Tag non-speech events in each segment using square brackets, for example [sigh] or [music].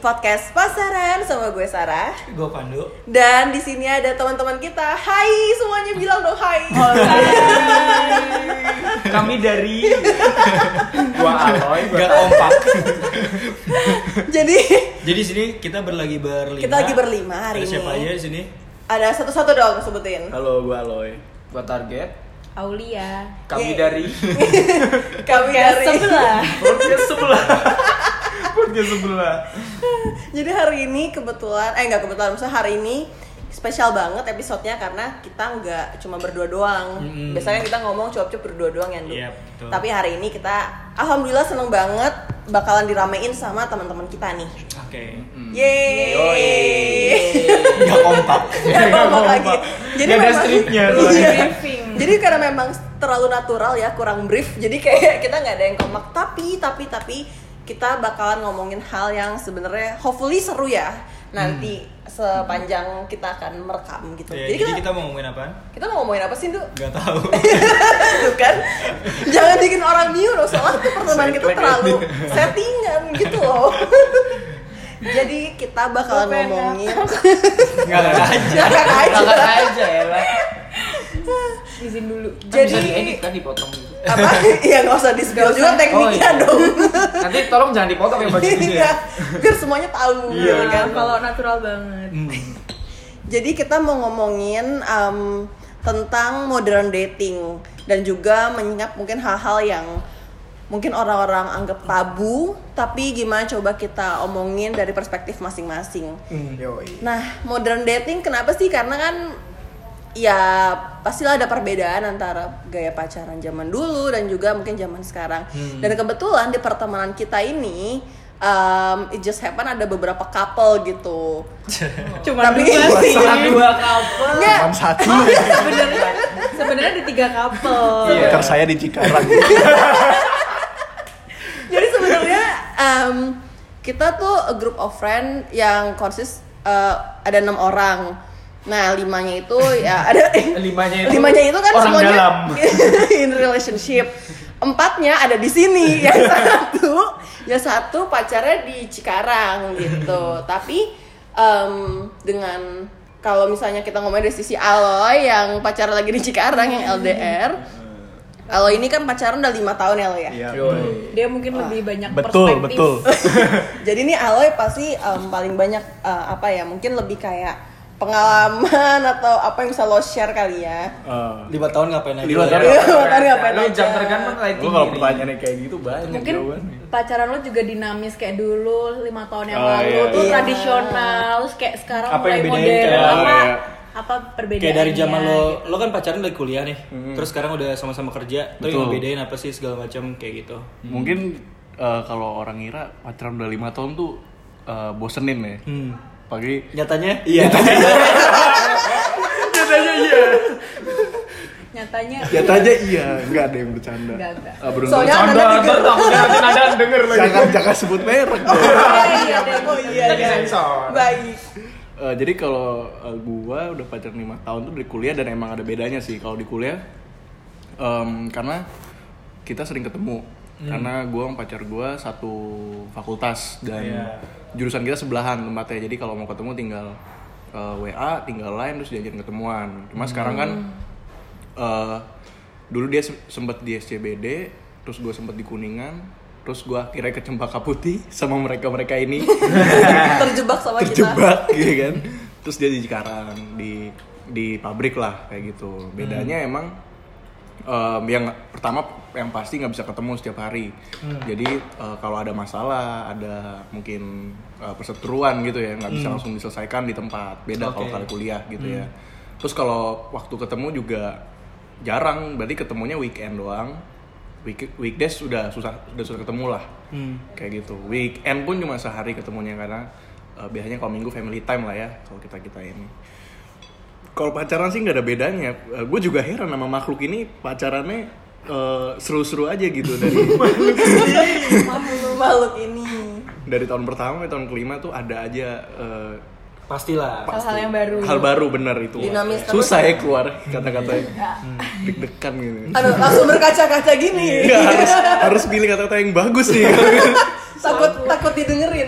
podcast Pasaran sama gue Sarah. Gue Pandu. Dan di sini ada teman-teman kita. Hai, semuanya bilang dong hai. Kami dari gua Aloy, gua Gak kompak. Jadi Jadi sini kita berlagi berlima. kita lagi berlima hari Ada ini. siapa aja di sini? Ada satu-satu dong sebutin. Halo, gua Aloy. Gua target. Aulia. Kami Yeay. dari [laughs] Kami dari sebelah. podcast sebelah. [laughs] podcast sebelah. [laughs] Jadi hari ini kebetulan, eh nggak kebetulan, maksudnya hari ini spesial banget episodenya karena kita nggak cuma berdua doang. Mm-mm. Biasanya kita ngomong cuap-cuap berdua doang ya. Iya, betul. Tapi hari ini kita alhamdulillah seneng banget bakalan diramein sama teman-teman kita nih. Oke. Yeay. [laughs] Gak kompak. Nggak kompak lagi. Jadi Nggak ada memang- stripnya Iya. Jadi karena memang terlalu natural ya, kurang brief. Jadi kayak [laughs] kita nggak ada yang kompak. Tapi tapi tapi kita bakalan ngomongin hal yang sebenarnya hopefully seru ya nanti sepanjang kita akan merekam gitu. Ya, jadi, jadi kita, kita mau ngomongin apaan? kita mau ngomongin apa sih, Duh? Gak tahu. [laughs] Tuh kan? Jangan bikin orang mute loh, soalnya tuh pertemanan kita terlalu [laughs] settingan gitu loh. [laughs] Jadi kita bakalan ngomongin Gak aja. Ngakak aja. Kakak aja ya lah. Izin dulu. Jadi Jadi- bisa diedit kan dipotong gitu. apa? [laughs] Iya nggak usah di spill juga tekniknya Oh, iya. dong. Nanti tolong jangan dipotong ya bagi gitu Iya, ya. biar semuanya tahu Iya, gitu kan. Kalau natural banget. Hmm. Jadi kita mau ngomongin em, tentang modern dating dan juga mengingat mungkin hal-hal yang mungkin orang-orang anggap tabu, tapi gimana coba kita omongin dari perspektif masing-masing. Yoi. Nah, modern dating kenapa sih? Karena kan ya pastilah ada perbedaan antara gaya pacaran zaman dulu dan juga mungkin zaman sekarang. Dan kebetulan di pertemanan kita ini um, it just happen ada beberapa couple gitu. [laughs] Cuma Tapi- dua [laughs] sih. Dua couple. Cuma satu [laughs] Sebenarnya sebenarnya di tiga couple. Iya. pacar saya di Cikarang Jadi sebenarnya um, kita tuh a group of friend yang konsis uh, ada enam orang. Nah limanya itu ya ada [laughs] Limanya itu limanya itu kan orang semuanya dalam. [laughs] in relationship. Empatnya ada di sini. [laughs] Yang satu, yang satu pacarnya di Cikarang gitu. Tapi um, dengan kalau misalnya kita ngomongin dari sisi Aloy yang pacaran lagi di Cikarang yang LDR. Aloy ini kan pacaran udah lima tahun ya lo ya. Iya. Dia mungkin lebih banyak betul perspektif. betul Jadi ini Aloy pasti em, paling banyak eh, apa ya? Mungkin lebih kayak pengalaman atau apa yang bisa lo share kali ya. Eh, Lima tahun ngapain aja? Lima lo ya? tahun. Ngapain aja. jam terbang kan lighting. gue kalau pertanyaannya kayak gitu banyak Mungkin jawabannya pacaran lo juga dinamis kayak dulu lima tahun yang Oh, lalu iya. tuh Iya. tradisional, terus kayak sekarang Apa mulai modern kayak- apa Iya. apa perbedaannya? Kayak dari zaman lo, gitu. lo kan pacaran dari kuliah nih, terus sekarang udah sama-sama kerja, terus Betul. yang bedain apa sih segala macam kayak gitu. mungkin eh, kalau orang ngira pacaran udah lima tahun tuh eh, bosenin ya Hmm. Pagi Nyatanya? Iya. nyatanya [laughs] iya nyatanya nyatanya iya nggak ada yang bercanda Nggak, nggak. Ah, beruntung. Soalnya Canda, Anda ntar takutnya nanti nada denger lagi. jangan jangan sebut merek dong. iya deh. Oh iya, Kita iya. disensor. Baik. Eh, jadi kalau eh, gua udah pacaran lima tahun tuh dari kuliah dan emang ada bedanya sih kalau di kuliah em, karena kita sering ketemu karena gua sama pacar gua satu fakultas dan Iya. Jurusan kita sebelahan tempatnya. Jadi kalau mau ketemu tinggal eh, WA tinggal lain terus diajakin ketemuan. Cuma sekarang kan eh, dulu dia se- sempet di SCBD terus gue sempet di Kuningan terus gua akhirnya ke Cempaka Putih [laughs] sama mereka mereka ini. [laughs] Terjebak sama kita. terjebak gitu [laughs] kan? Terus dia di Cikarang di di pabrik lah kayak gitu. Bedanya emang em, yang pertama yang pasti nggak bisa ketemu setiap hari. Jadi eh, kalau ada masalah ada mungkin eh, perseteruan gitu ya nggak bisa langsung diselesaikan di tempat. Beda kalau Oke. kali kuliah gitu ya. Terus kalau waktu ketemu juga jarang. Berarti ketemunya weekend doang. Week weekdays sudah susah sudah susah ketemu lah. Hmm. kayak gitu. Weekend pun cuma sehari ketemunya karena eh, biasanya kalau minggu family time lah ya kalau kita kita ini kalau pacaran sih nggak ada bedanya gue juga heran sama makhluk ini pacarannya eh, seru-seru aja gitu dari [laughs] Makhluk ini. dari tahun pertama ke tahun kelima tuh ada aja eh, Pastilah. hal-hal yang baru hal baru bener itu Dinamis terus. susah ya keluar kata-katanya deg-degan gitu Aduh, langsung berkaca-kaca gini. Nggak, harus harus pilih kata-kata yang bagus nih [laughs] takut takut didengerin.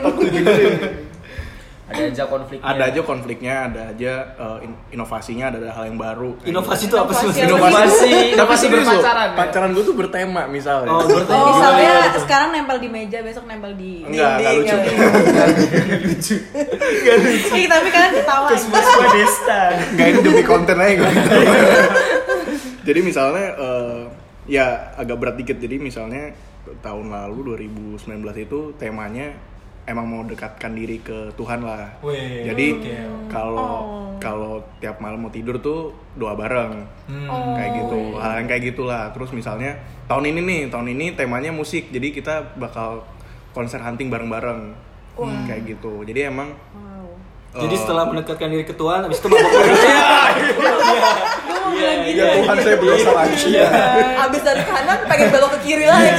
Ada aja konfliknya. ada aja konfliknya, ada aja in- inovasinya, ada hal yang baru. Inovasi itu apa sih? Inovasi? Inovasi, inovasi berpacaran. ya? Pacaran gue tuh bertema misalnya. Oh, bertema. Oh, Misalnya tuh? sekarang nempel di meja, besok nempel di Enggak, enggak lucu. lucu. Ih, tapi kalian ketawa. Semua Desta. Enggak ini demi konten aja gue. [laughs] Jadi misalnya eh, ya agak berat dikit. Jadi misalnya tahun lalu 2019 itu temanya emang mau dekatkan diri ke Tuhan lah. Wih, Jadi kalau Oh. kalau tiap malam mau tidur tuh doa bareng. Hmm. Oh, kayak gitu iya. hal yang kayak gitulah terus misalnya tahun ini nih tahun ini temanya musik jadi kita bakal konser hunting bareng-bareng kayak gitu jadi emang Wow. Jadi eh, setelah mendekatkan diri ke Tuhan, habis itu mabok [laughs] bilang gitu. ya Tuhan saya berdosa lagi ya Abis dari kanan pengen belok ke kiri lagi.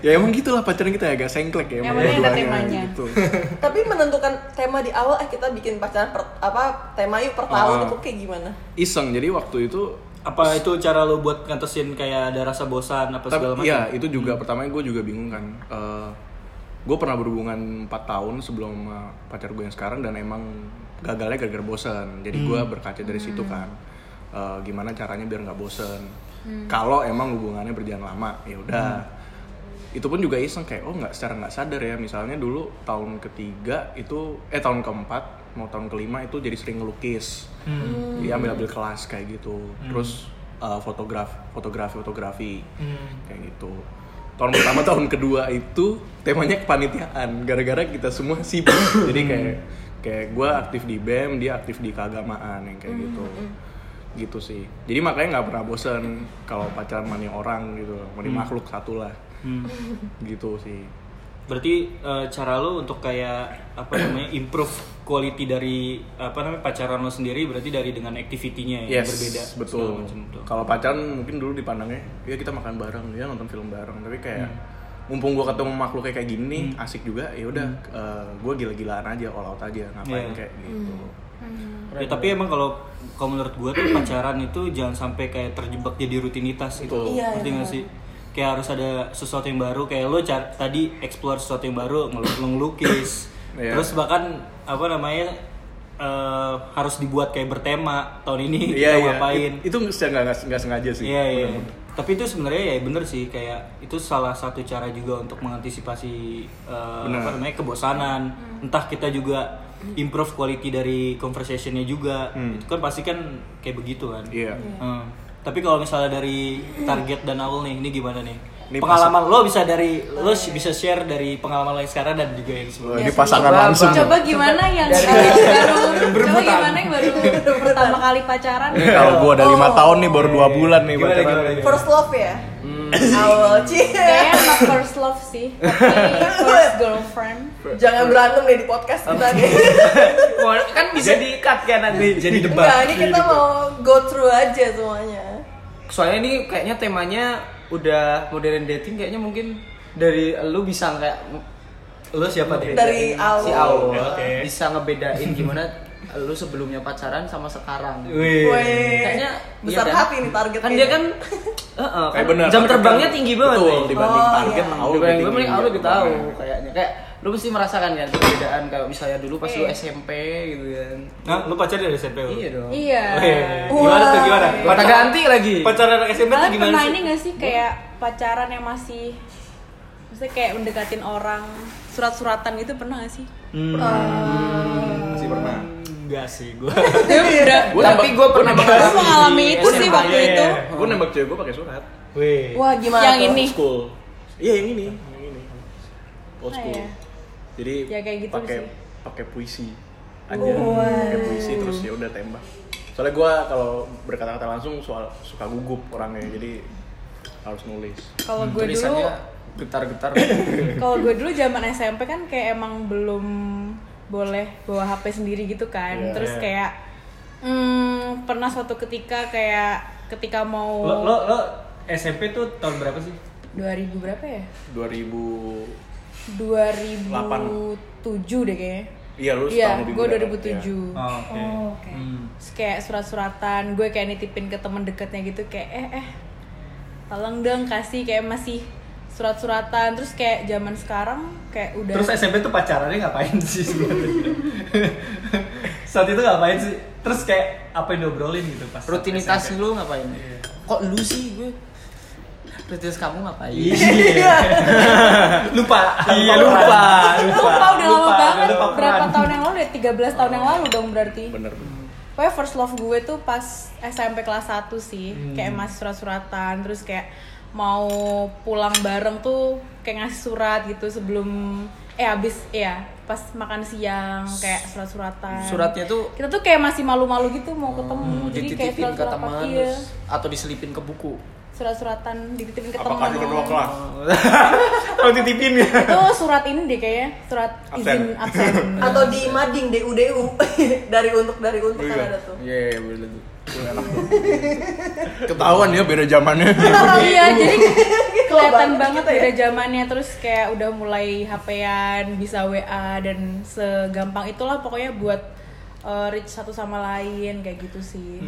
Ya emang gitulah pacaran kita agak sengklek ya emang ada temanya. gitu. [laughs] Tapi menentukan tema di awal, eh kita bikin pacaran per, apa tema yuk per tahun Ah. itu kayak gimana? iseng jadi waktu itu Apa itu cara lo buat ngantesin kayak ada rasa bosan apa segala Tapi macam? ya itu juga pertamanya gue juga bingung kan. gue pernah berhubungan 4 tahun sebelum sama pacar gue yang sekarang dan emang gagalnya gara-gara bosen. Jadi gue berkaca dari situ kan. Eh, gimana caranya biar nggak bosen. Kalau emang hubungannya berjalan lama, ya udah. Itu pun juga iseng kayak oh nggak secara nggak sadar ya. Misalnya dulu tahun ketiga itu eh tahun keempat mau tahun kelima itu jadi sering ngelukis. Hmm. Dia ambil ambil kelas kayak gitu. Terus eh, fotograf fotografi fotografi Hmm. kayak gitu tahun pertama tahun kedua itu temanya kepanitiaan gara-gara kita semua sibuk jadi kayak kayak gue aktif di bem dia aktif di keagamaan yang kayak gitu gitu sih jadi makanya nggak pernah bosen kalau pacaran mani orang gitu mani makhluk satu lah Hmm. [laughs] gitu sih Berarti eh, cara lo untuk kayak apa namanya [coughs] improve quality dari apa namanya pacaran lo sendiri berarti dari dengan activity-nya yang yes berbeda. betul kalau pacaran mungkin dulu dipandangnya ya kita makan bareng ya nonton film bareng tapi kayak Hmm. mumpung gue ketemu makhluk kayak gini asik juga ya udah gue gila-gilaan aja all out aja ngapain Iya. kayak gitu Ya, tapi emang kalau kalau menurut gue tuh pacaran itu jangan sampai kayak terjebak jadi rutinitas gitu. Iya, Ngerti iya. nggak sih? Kayak harus ada sesuatu yang baru. Kayak lo car- tadi explore sesuatu yang baru, ngelukis. Iya. Terus bahkan apa namanya eh, harus dibuat kayak bertema tahun ini iya kita iya ngapain. It- itu nggak nggak nggak sengaja sih Iya iya. Bener-bener. Tapi itu sebenarnya ya bener sih kayak itu salah satu cara juga untuk mengantisipasi Bener. apa namanya kebosanan. Entah kita juga improve quality dari conversationnya juga. Hmm. Itu kan pasti kan kayak begitu kan. iya Hmm. Tapi kalau misalnya dari target dan awal nih, ini gimana nih? Ini pengalaman lo bisa dari lo bisa share dari pengalaman lo yang sekarang dan juga yang sebelumnya. ini pasangan coba, langsung Coba gimana yang Dari- baru coba gimana yang baru [laughs] pertama kali pacaran? Ini kalau gue udah lima tahun nih baru dua bulan nih Gimana, pacaran. gimana, gimana? First love ya? Hmm. [laughs] Awal cie. Kayaknya not first love sih, tapi [laughs] first girlfriend. Jangan berantem deh di podcast kita nih. Kan bisa di-cut kan nanti. Jadi debat. Enggak, ini kita mau go through aja semuanya. Soalnya ini kayaknya temanya udah modern dating kayaknya mungkin dari lu bisa kayak Lo siapa deh? Dari awal. si Au Oke. bisa ngebedain gimana lu sebelumnya pacaran sama sekarang. Wih. Wih. Kayaknya besar iya kan? hati nih targetnya. Kan dia kan [laughs] Heeh, kan Kayak bener, jam target terbangnya kan- tinggi banget Betul, nih. dibanding Oh, target iya. tahu Dibanding gue tinggi. mending lu lebih tahu kayaknya kayak lu mesti merasakan kan perbedaan kalau misalnya dulu pas lu Eh. SMP gitu kan. Nah, lo pacar dari SMP lo? Iya dong. Iya. Wih. Gimana tuh gimana? Kata ganti lagi. Pacaran anak SMP tuh gimana pernah sih? ini gak sih kayak pacaran yang masih Maksudnya kayak mendekatin orang surat-suratan gitu pernah gak sih? Hmm. Masih pernah. Enggak sih, gue. Udah. Gua Tapi gue pernah nembak- Gue mengalami itu sih waktu Iya, itu. iya. Gue nembak cewek gue pakai surat. Wih. Wah, gimana Yang ini. School. Iya yang ini, yang ini. Old Ah, school. iya. Jadi Ya, kayak gitu pakai sih. pakai puisi aja, pakai puisi terus ya udah tembak. Soalnya gue kalau berkata-kata langsung soal suka gugup orangnya, jadi harus nulis. Kalau gue dulu getar-getar. [laughs] kalau gue dulu zaman SMP kan kayak emang belum boleh bawa HP sendiri gitu kan. Iya. Terus Iya. kayak hmm, pernah suatu ketika kayak ketika mau Lo, lo, lo SMP tuh tahun berapa sih? 2000 berapa ya? 2000 2007 deh kayaknya. Iya lu Iya, gue muda kan? 2007. Oh, oke. oke. Hmm. Terus kayak surat-suratan, gue kayak nitipin ke temen deketnya gitu kayak eh eh tolong dong kasih kayak masih surat-suratan terus kayak zaman sekarang kayak udah Terus SMP tuh pacarannya ngapain [laughs] sih sebenarnya? Saat itu ngapain sih? Terus kayak apa yang diobrolin gitu pas Rutinitas SMP? lu ngapain? Iya. Kok lu sih gue? Rutinitas kamu ngapain? Iya. [laughs] lupa. Iya, lupa. lupa udah lama Lupa, banget udah lupa berapa tahun yang lalu ya 13 tahun yang lalu dong berarti bener Pokoknya first love gue tuh pas SMP kelas 1 sih Hmm. Kayak masih surat-suratan Terus kayak mau pulang bareng tuh Kayak ngasih surat gitu sebelum Eh abis ya pas makan siang Kayak surat-suratan. Suratnya tuh Kita tuh kayak masih malu-malu gitu mau ketemu Jadi kayak dititipin ke teman Iya. terus atau diselipin ke buku. Surat-suratan dititipin ke apakah teman. di kedua kelas? [laughs] Kalau titipin ya. Itu surat ini deh kayaknya Surat izin absen. Atau di mading DUDU [laughs] dari untuk dari untuk kan ada tuh. Iya, yeah, boleh tuh. Ketahuan ya beda zamannya [laughs] iya [laughs] jadi kelihatan banget gitu ya. beda zamannya terus kayak udah mulai HP-an bisa WA dan segampang itulah pokoknya buat uh, reach satu sama lain kayak gitu sih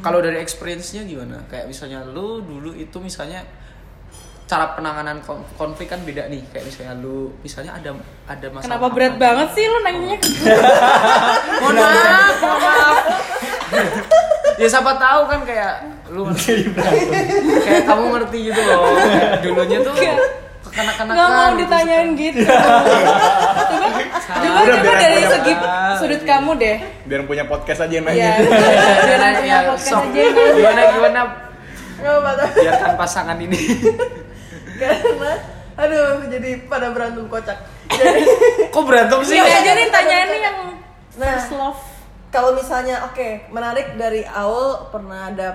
Kalau dari experience-nya gimana? Kayak misalnya lu dulu itu misalnya cara penanganan kon- konflik kan beda nih. Kayak misalnya lu misalnya ada ada masalah. kenapa berat apa. banget sih lu nanyanya ke gue? Mohon maaf, mohon maaf. [laughs] ya siapa tahu kan kayak lu ngerti. kayak kamu ngerti gitu loh. Dulunya tuh kekanak-kanakan. nggak mau gitu, ditanyain suka- gitu coba coba Udah, coba biar dari segi sudut kamu deh biar punya podcast aja yang Iya, nanya biar Ya, punya ya, podcast sok. aja yang nanya. Gimana gimana nggak apa biarkan pasangan ini. karena aduh jadi pada berantem kocak jadi Kok berantem sih? Ini aja nih tanyaan nih yang Nah. first love kalau misalnya oke menarik dari awal pernah ada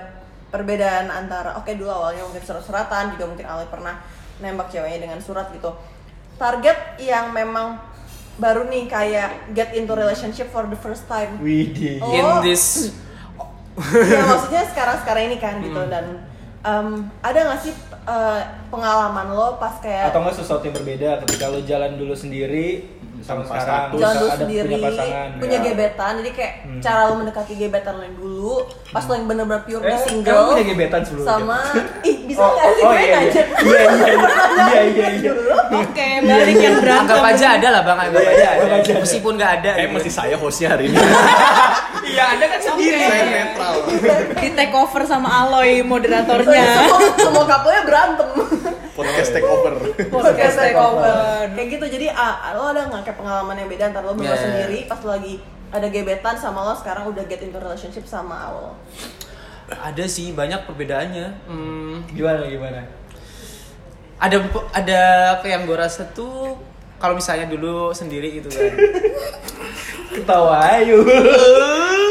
perbedaan antara oke dulu awalnya mungkin surat-suratan juga mungkin awalnya pernah nembak ceweknya dengan surat gitu. Target yang memang baru nih kayak get into relationship for the first time. Widih. Oh. In this ya maksudnya sekarang sekarang ini kan gitu. Dan em, ada nggak sih eh, pengalaman lo pas kayak Atau nggak sesuatu yang berbeda? Ketika lo jalan dulu sendiri sama sekarang. status. jalan dulu ada sendiri punya pasangan punya ya. gebetan jadi kayak cara lo mendekati gebetan yang dulu pas lo yang bener-bener pure Eh, single kamu punya gebetan sebelumnya? sama [laughs] ih bisa Oh, nggak sih? oh gue [laughs] iya, aja. Iya. Iya, iya, iya, iya, iya. oke balik yang berantem anggap aja ada lah bang. Anggap Iya, aja iya, ada. aja meskipun nggak ada. Kayak masih saya hostnya hari ini. [laughs] Iya ada kan sendiri saya netral. Di take over sama Aloy moderatornya. Semua semua couple-nya berantem podcast take over podcast take over. kayak gitu jadi ah, lo ada nggak kayak pengalaman yang beda antara lo berdua Yeah. sendiri pas lo lagi ada gebetan sama lo sekarang udah get into relationship sama awal ada sih banyak perbedaannya hmm, Gimana gimana? ada ada apa yang gue rasa tuh kalau misalnya dulu sendiri gitu kan [laughs] Ketawa ayo. [laughs]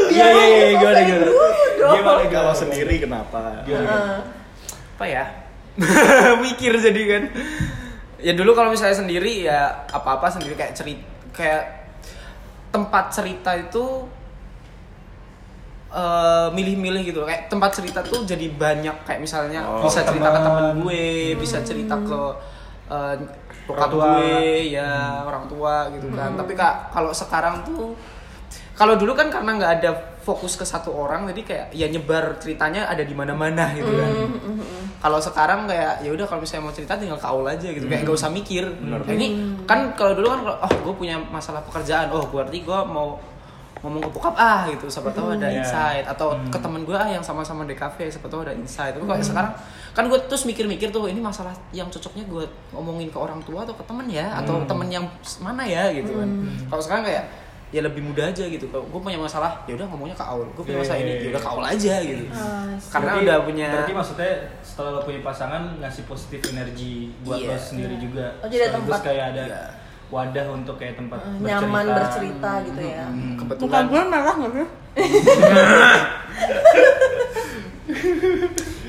Iya iya iya gimana gimana? Gimana kalau gimana? sendiri kenapa Heeh. apa ya [laughs] mikir jadi kan. Ya dulu kalau misalnya sendiri ya apa apa sendiri. Kayak cerita kayak tempat cerita itu eh, milih-milih gitu loh. kayak tempat cerita tuh jadi banyak. Kayak misalnya Oh, bisa cerita ke temen gue bisa cerita ke bokap Orang tua. gue ya orang tua gitu kan. Tapi kak kalau sekarang tuh kalau dulu kan karena nggak ada fokus ke satu orang jadi kayak ya nyebar ceritanya ada di mana-mana gitu kan. kalau sekarang kayak ya udah kalau misalnya mau cerita tinggal kaul aja gitu. Kayak gak usah mikir. Kayak ini kan kalau dulu kan oh gue punya masalah pekerjaan. Oh berarti gue mau ngomong ke bokap ah gitu. Siapa tahu ada Iya. insight. Atau ke temen gue ah yang sama-sama di cafe siapa tahu ada insight. Tapi kalau sekarang kan gue terus mikir-mikir tuh ini masalah yang cocoknya gue ngomongin ke orang tua atau ke temen ya? Atau temen yang mana ya gitu kan. Kalau sekarang kayak ya lebih mudah aja gitu. Kalau gue punya masalah ya udah ngomongnya ke Aul. Gue punya masalah ini ya udah ke Aul aja gitu. Karena Berarti- udah punya Berarti maksudnya setelah lo punya pasangan ngasih positif energi buat Iya. lo sendiri juga. Oh, jadi ada tempat- kayak ada Iya. wadah untuk kayak tempat nyaman bercerita gitu ya. Hmm. kebetulan. Gue merah nggak sih? [laughs]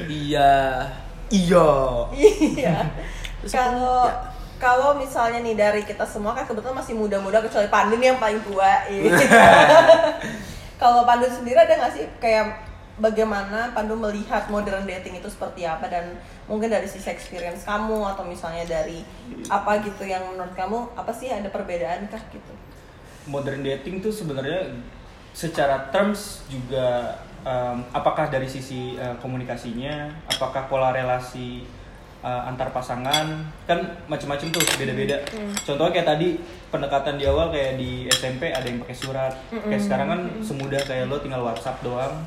Iya. Iya. Iya. Kalau ya. Kalau misalnya nih dari kita semua kan kebetulan masih muda-muda kecuali Pandu nih yang paling tua iya. [laughs] kalau Pandu sendiri ada nggak sih kayak bagaimana Pandu melihat modern dating itu seperti apa dan mungkin dari sisi experience kamu atau misalnya dari apa gitu yang menurut kamu apa sih ada perbedaan kah gitu modern dating tuh sebenarnya secara terms juga em, apakah dari sisi eh, komunikasinya, apakah pola relasi uh, antar pasangan kan macam-macam tuh beda-beda. Contohnya kayak tadi pendekatan di awal kayak di SMP ada yang pakai surat. Kayak sekarang kan semudah kayak lo tinggal WhatsApp doang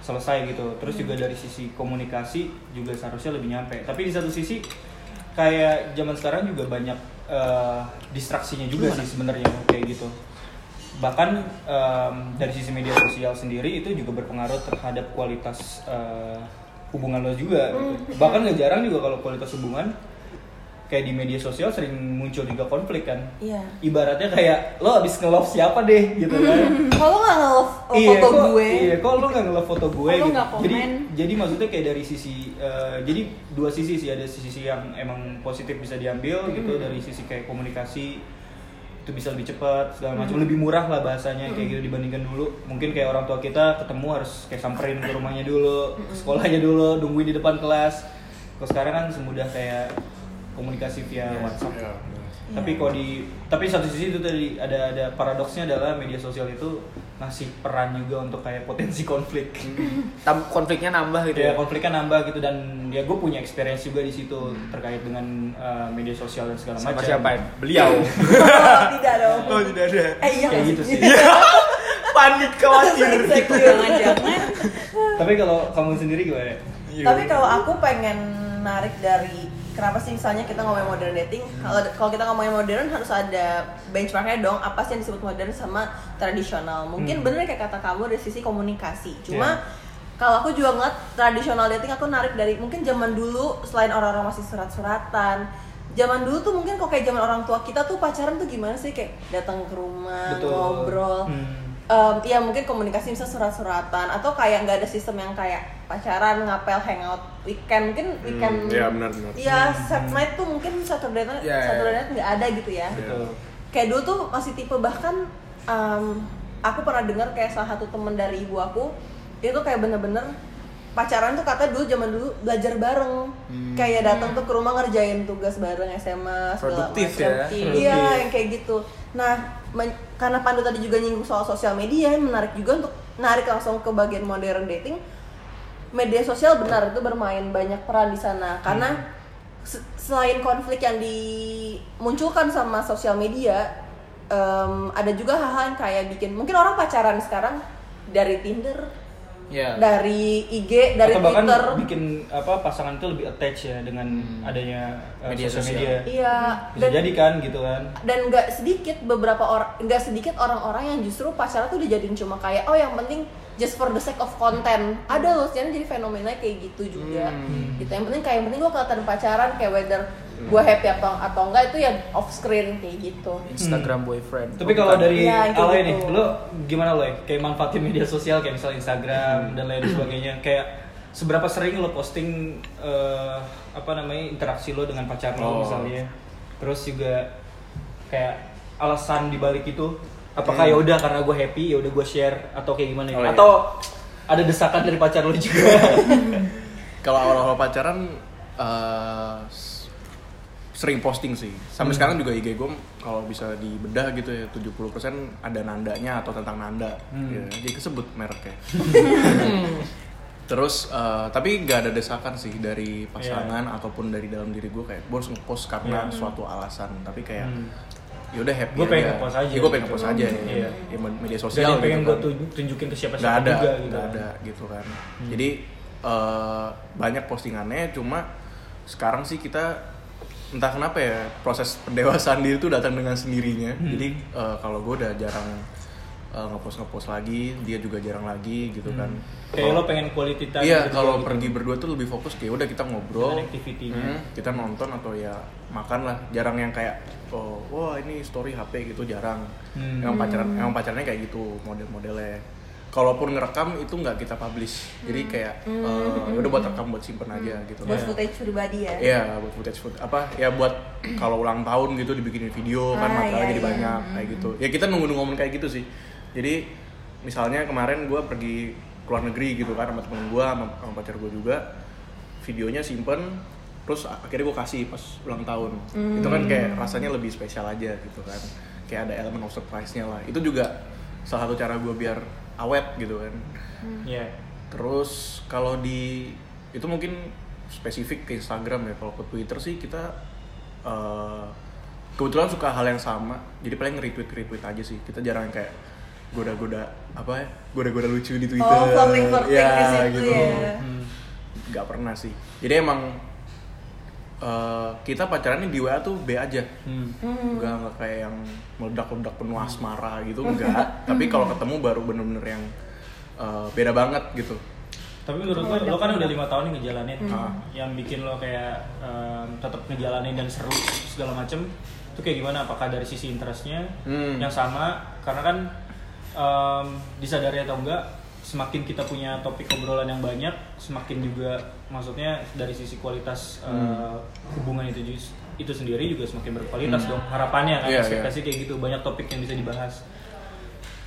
selesai gitu. Terus juga dari sisi komunikasi juga seharusnya lebih nyampe. Tapi di satu sisi kayak zaman sekarang juga banyak uh, distraksinya juga sih sebenarnya kayak gitu bahkan em, dari sisi media sosial sendiri itu juga berpengaruh terhadap kualitas eh, hubungan lo juga gitu. bahkan gak jarang juga kalau kualitas hubungan kayak di media sosial sering muncul juga konflik kan Iya. ibaratnya kayak lo abis nge-love siapa deh gitu kan Kalau nggak nge-love foto iya, kok, gue, Iya, kok lu nggak nge-love foto gue gitu. komen? Jadi jadi maksudnya kayak dari sisi eh, jadi dua sisi sih ada sisi yang emang positif bisa diambil gitu dari sisi kayak komunikasi itu bisa lebih cepat segala macam. Lebih murah lah bahasanya kayak gitu dibandingkan dulu. Mungkin kayak orang tua kita ketemu harus kayak samperin ke rumahnya dulu ke sekolahnya dulu nungguin di depan kelas. Kalau sekarang kan semudah kayak komunikasi via WhatsApp Iya. tapi kalau di tapi satu sisi itu tadi ada ada paradoksnya adalah media sosial itu ngasih peran juga untuk kayak potensi konflik Tam- konfliknya nambah gitu ya ya. konfliknya nambah gitu dan ya gue punya experience juga di situ terkait dengan uh, media sosial dan segala Sama macam siapa? Beliau. [laughs] Oh, tidak dong. oh, tidak ada. Eh iya kayak gitu sih [laughs] Panik khawatir. Jangan-jangan tapi kalau kamu sendiri gimana Tapi kalau aku pengen narik dari kenapa sih misalnya kita ngomongin modern dating, kalau kalau kita ngomongin modern harus ada benchmarknya dong. Apa sih yang disebut modern sama tradisional? Mungkin Hmm. bener kayak kata kamu dari sisi komunikasi. Cuma Iya. kalau aku juga ngeliat tradisional dating aku narik dari mungkin zaman dulu selain orang-orang masih surat-suratan. Zaman dulu tuh mungkin kok kayak zaman orang tua kita tuh pacaran tuh gimana sih kayak datang ke rumah Betul. ngobrol Hmm. Em, ya mungkin komunikasi bisa surat-suratan atau kayak nggak ada sistem yang kayak pacaran ngapel hangout weekend mungkin weekend iya, benar, benar. Iya, set night tuh mungkin Saturday night Iya, iya. Saturday night nggak ada gitu ya betul kayak dulu tuh masih tipe bahkan em, aku pernah dengar kayak salah satu temen dari ibu aku dia tuh kayak bener-bener pacaran tuh kata dulu zaman dulu belajar bareng kayak datang tuh ke rumah ngerjain tugas bareng SMA segala Produktif macam. ya. iya yang kayak gitu nah men- karena Pandu tadi juga nyinggung soal sosial media menarik juga untuk narik langsung ke bagian modern dating. Media sosial benar itu bermain banyak peran di sana. Karena se- selain konflik yang dimunculkan sama sosial media em, ada juga hal-hal yang kayak bikin mungkin orang pacaran sekarang dari Tinder Iya. dari IG dari atau bahkan Twitter. bikin apa pasangan itu lebih attach ya dengan adanya uh, Media sosial sosial. media. Iya. Bisa jadi kan gitu kan. dan nggak sedikit beberapa orang nggak sedikit orang-orang yang justru pacaran tuh dijadiin cuma kayak oh yang penting just for the sake of content. Ada loh sekarang jadi fenomena kayak gitu juga. Hmm. gitu. Yang penting kayak yang penting gue kelihatan pacaran kayak whether gue happy atau atau enggak itu ya off screen kayak gitu Instagram boyfriend. Tapi kalau bukan. dari Iya, kayak Aloy gitu. nih, lo gimana lo Kayak manfaatin media sosial kayak misalnya Instagram Hmm. dan lain [clears throat] sebagainya. Kayak seberapa sering lo posting eh, apa namanya interaksi lo dengan pacar lo Oh. misalnya. Terus juga kayak alasan dibalik itu apakah ya udah karena gue happy ya udah gue share atau kayak gimana ya? Oh, iya. Atau ada desakan dari pacar lo juga? [laughs] [laughs] Kalau awal-awal pacaran eh, s- sering posting sih. Sampai sekarang juga IG gue kalau bisa dibedah gitu ya 70% ada nandanya atau tentang nanda. Ya, jadi kesebut mereknya. Terus eh, tapi nggak ada desakan sih dari pasangan ataupun dari dalam diri gue kayak gue harus ngepost karena Iya. suatu alasan. Tapi kayak Hmm. ya udah happy Gue pengen ngepost aja Ya, gue pengen gitu. ngepost aja ya. Iya. Ya, media sosial yang pengen gitu gue kan tunjukin ke siapa nggak siapa ada juga gitu. nggak kan. ada gitu kan jadi eh, banyak postingannya cuma sekarang sih kita entah kenapa ya proses pendewasaan diri itu datang dengan sendirinya Hmm. jadi eh, kalau gue udah jarang eh, ngepost ngepost lagi dia juga jarang lagi gitu kan Kayak lo pengen quality time iya berdua kalau gitu. pergi berdua tuh lebih fokus kayak udah kita ngobrol. Hmm, kita nonton atau ya makan lah jarang yang kayak oh wah ini story HP gitu jarang Hmm. emang pacaran emang pacarnya kayak gitu model-modelnya kalaupun ngerekam itu nggak kita publish. Jadi kayak eh, udah buat rekam buat simpen aja gitu. Buat Iya. footage pribadi ya? Iya, buat footage food apa ya buat kalau ulang tahun gitu dibikinin video kan Ah, materialnya iya, jadi iya. banyak kayak gitu. Ya kita nunggu-nunggu momen kayak gitu sih. Jadi misalnya kemarin gue pergi keluar negeri gitu kan sama temen gue sama, sama pacar gue juga videonya simpen terus akhirnya gue kasih pas ulang tahun. Itu kan kayak rasanya lebih spesial aja gitu kan. Kayak ada elemen of surprise-nya lah. Itu juga salah satu cara gue biar awet gitu kan Iya. Terus kalau di itu mungkin spesifik ke Instagram ya. Kalau ke Twitter sih kita eh, kebetulan suka hal yang sama. Jadi paling retweet retweet aja sih. Kita jarang kayak goda-goda apa ya? Goda-goda lucu di Twitter. Oh, Ya, di situ gitu. ya. Hmm. Nggak pernah sih. Jadi emang eh, kita pacarannya di WA tuh B aja. Hmm. Enggak enggak kayak yang meledak-ledak penuh asmara gitu enggak. [laughs] Tapi kalau ketemu baru bener-bener yang eh, beda banget gitu. Tapi menurut lo, lo kan udah lima tahun nih ngejalanin, Hmm. yang bikin lo kayak em, tetap ngejalanin dan seru segala macem, itu kayak gimana? Apakah dari sisi interestnya Hmm. yang sama? Karena kan em, disadari atau enggak, semakin kita punya topik obrolan yang banyak, semakin juga maksudnya dari sisi kualitas eh, hubungan itu itu sendiri juga semakin berkualitas dong. Harapannya kan, Iya, ekspektasi kayak gitu, banyak topik yang bisa dibahas.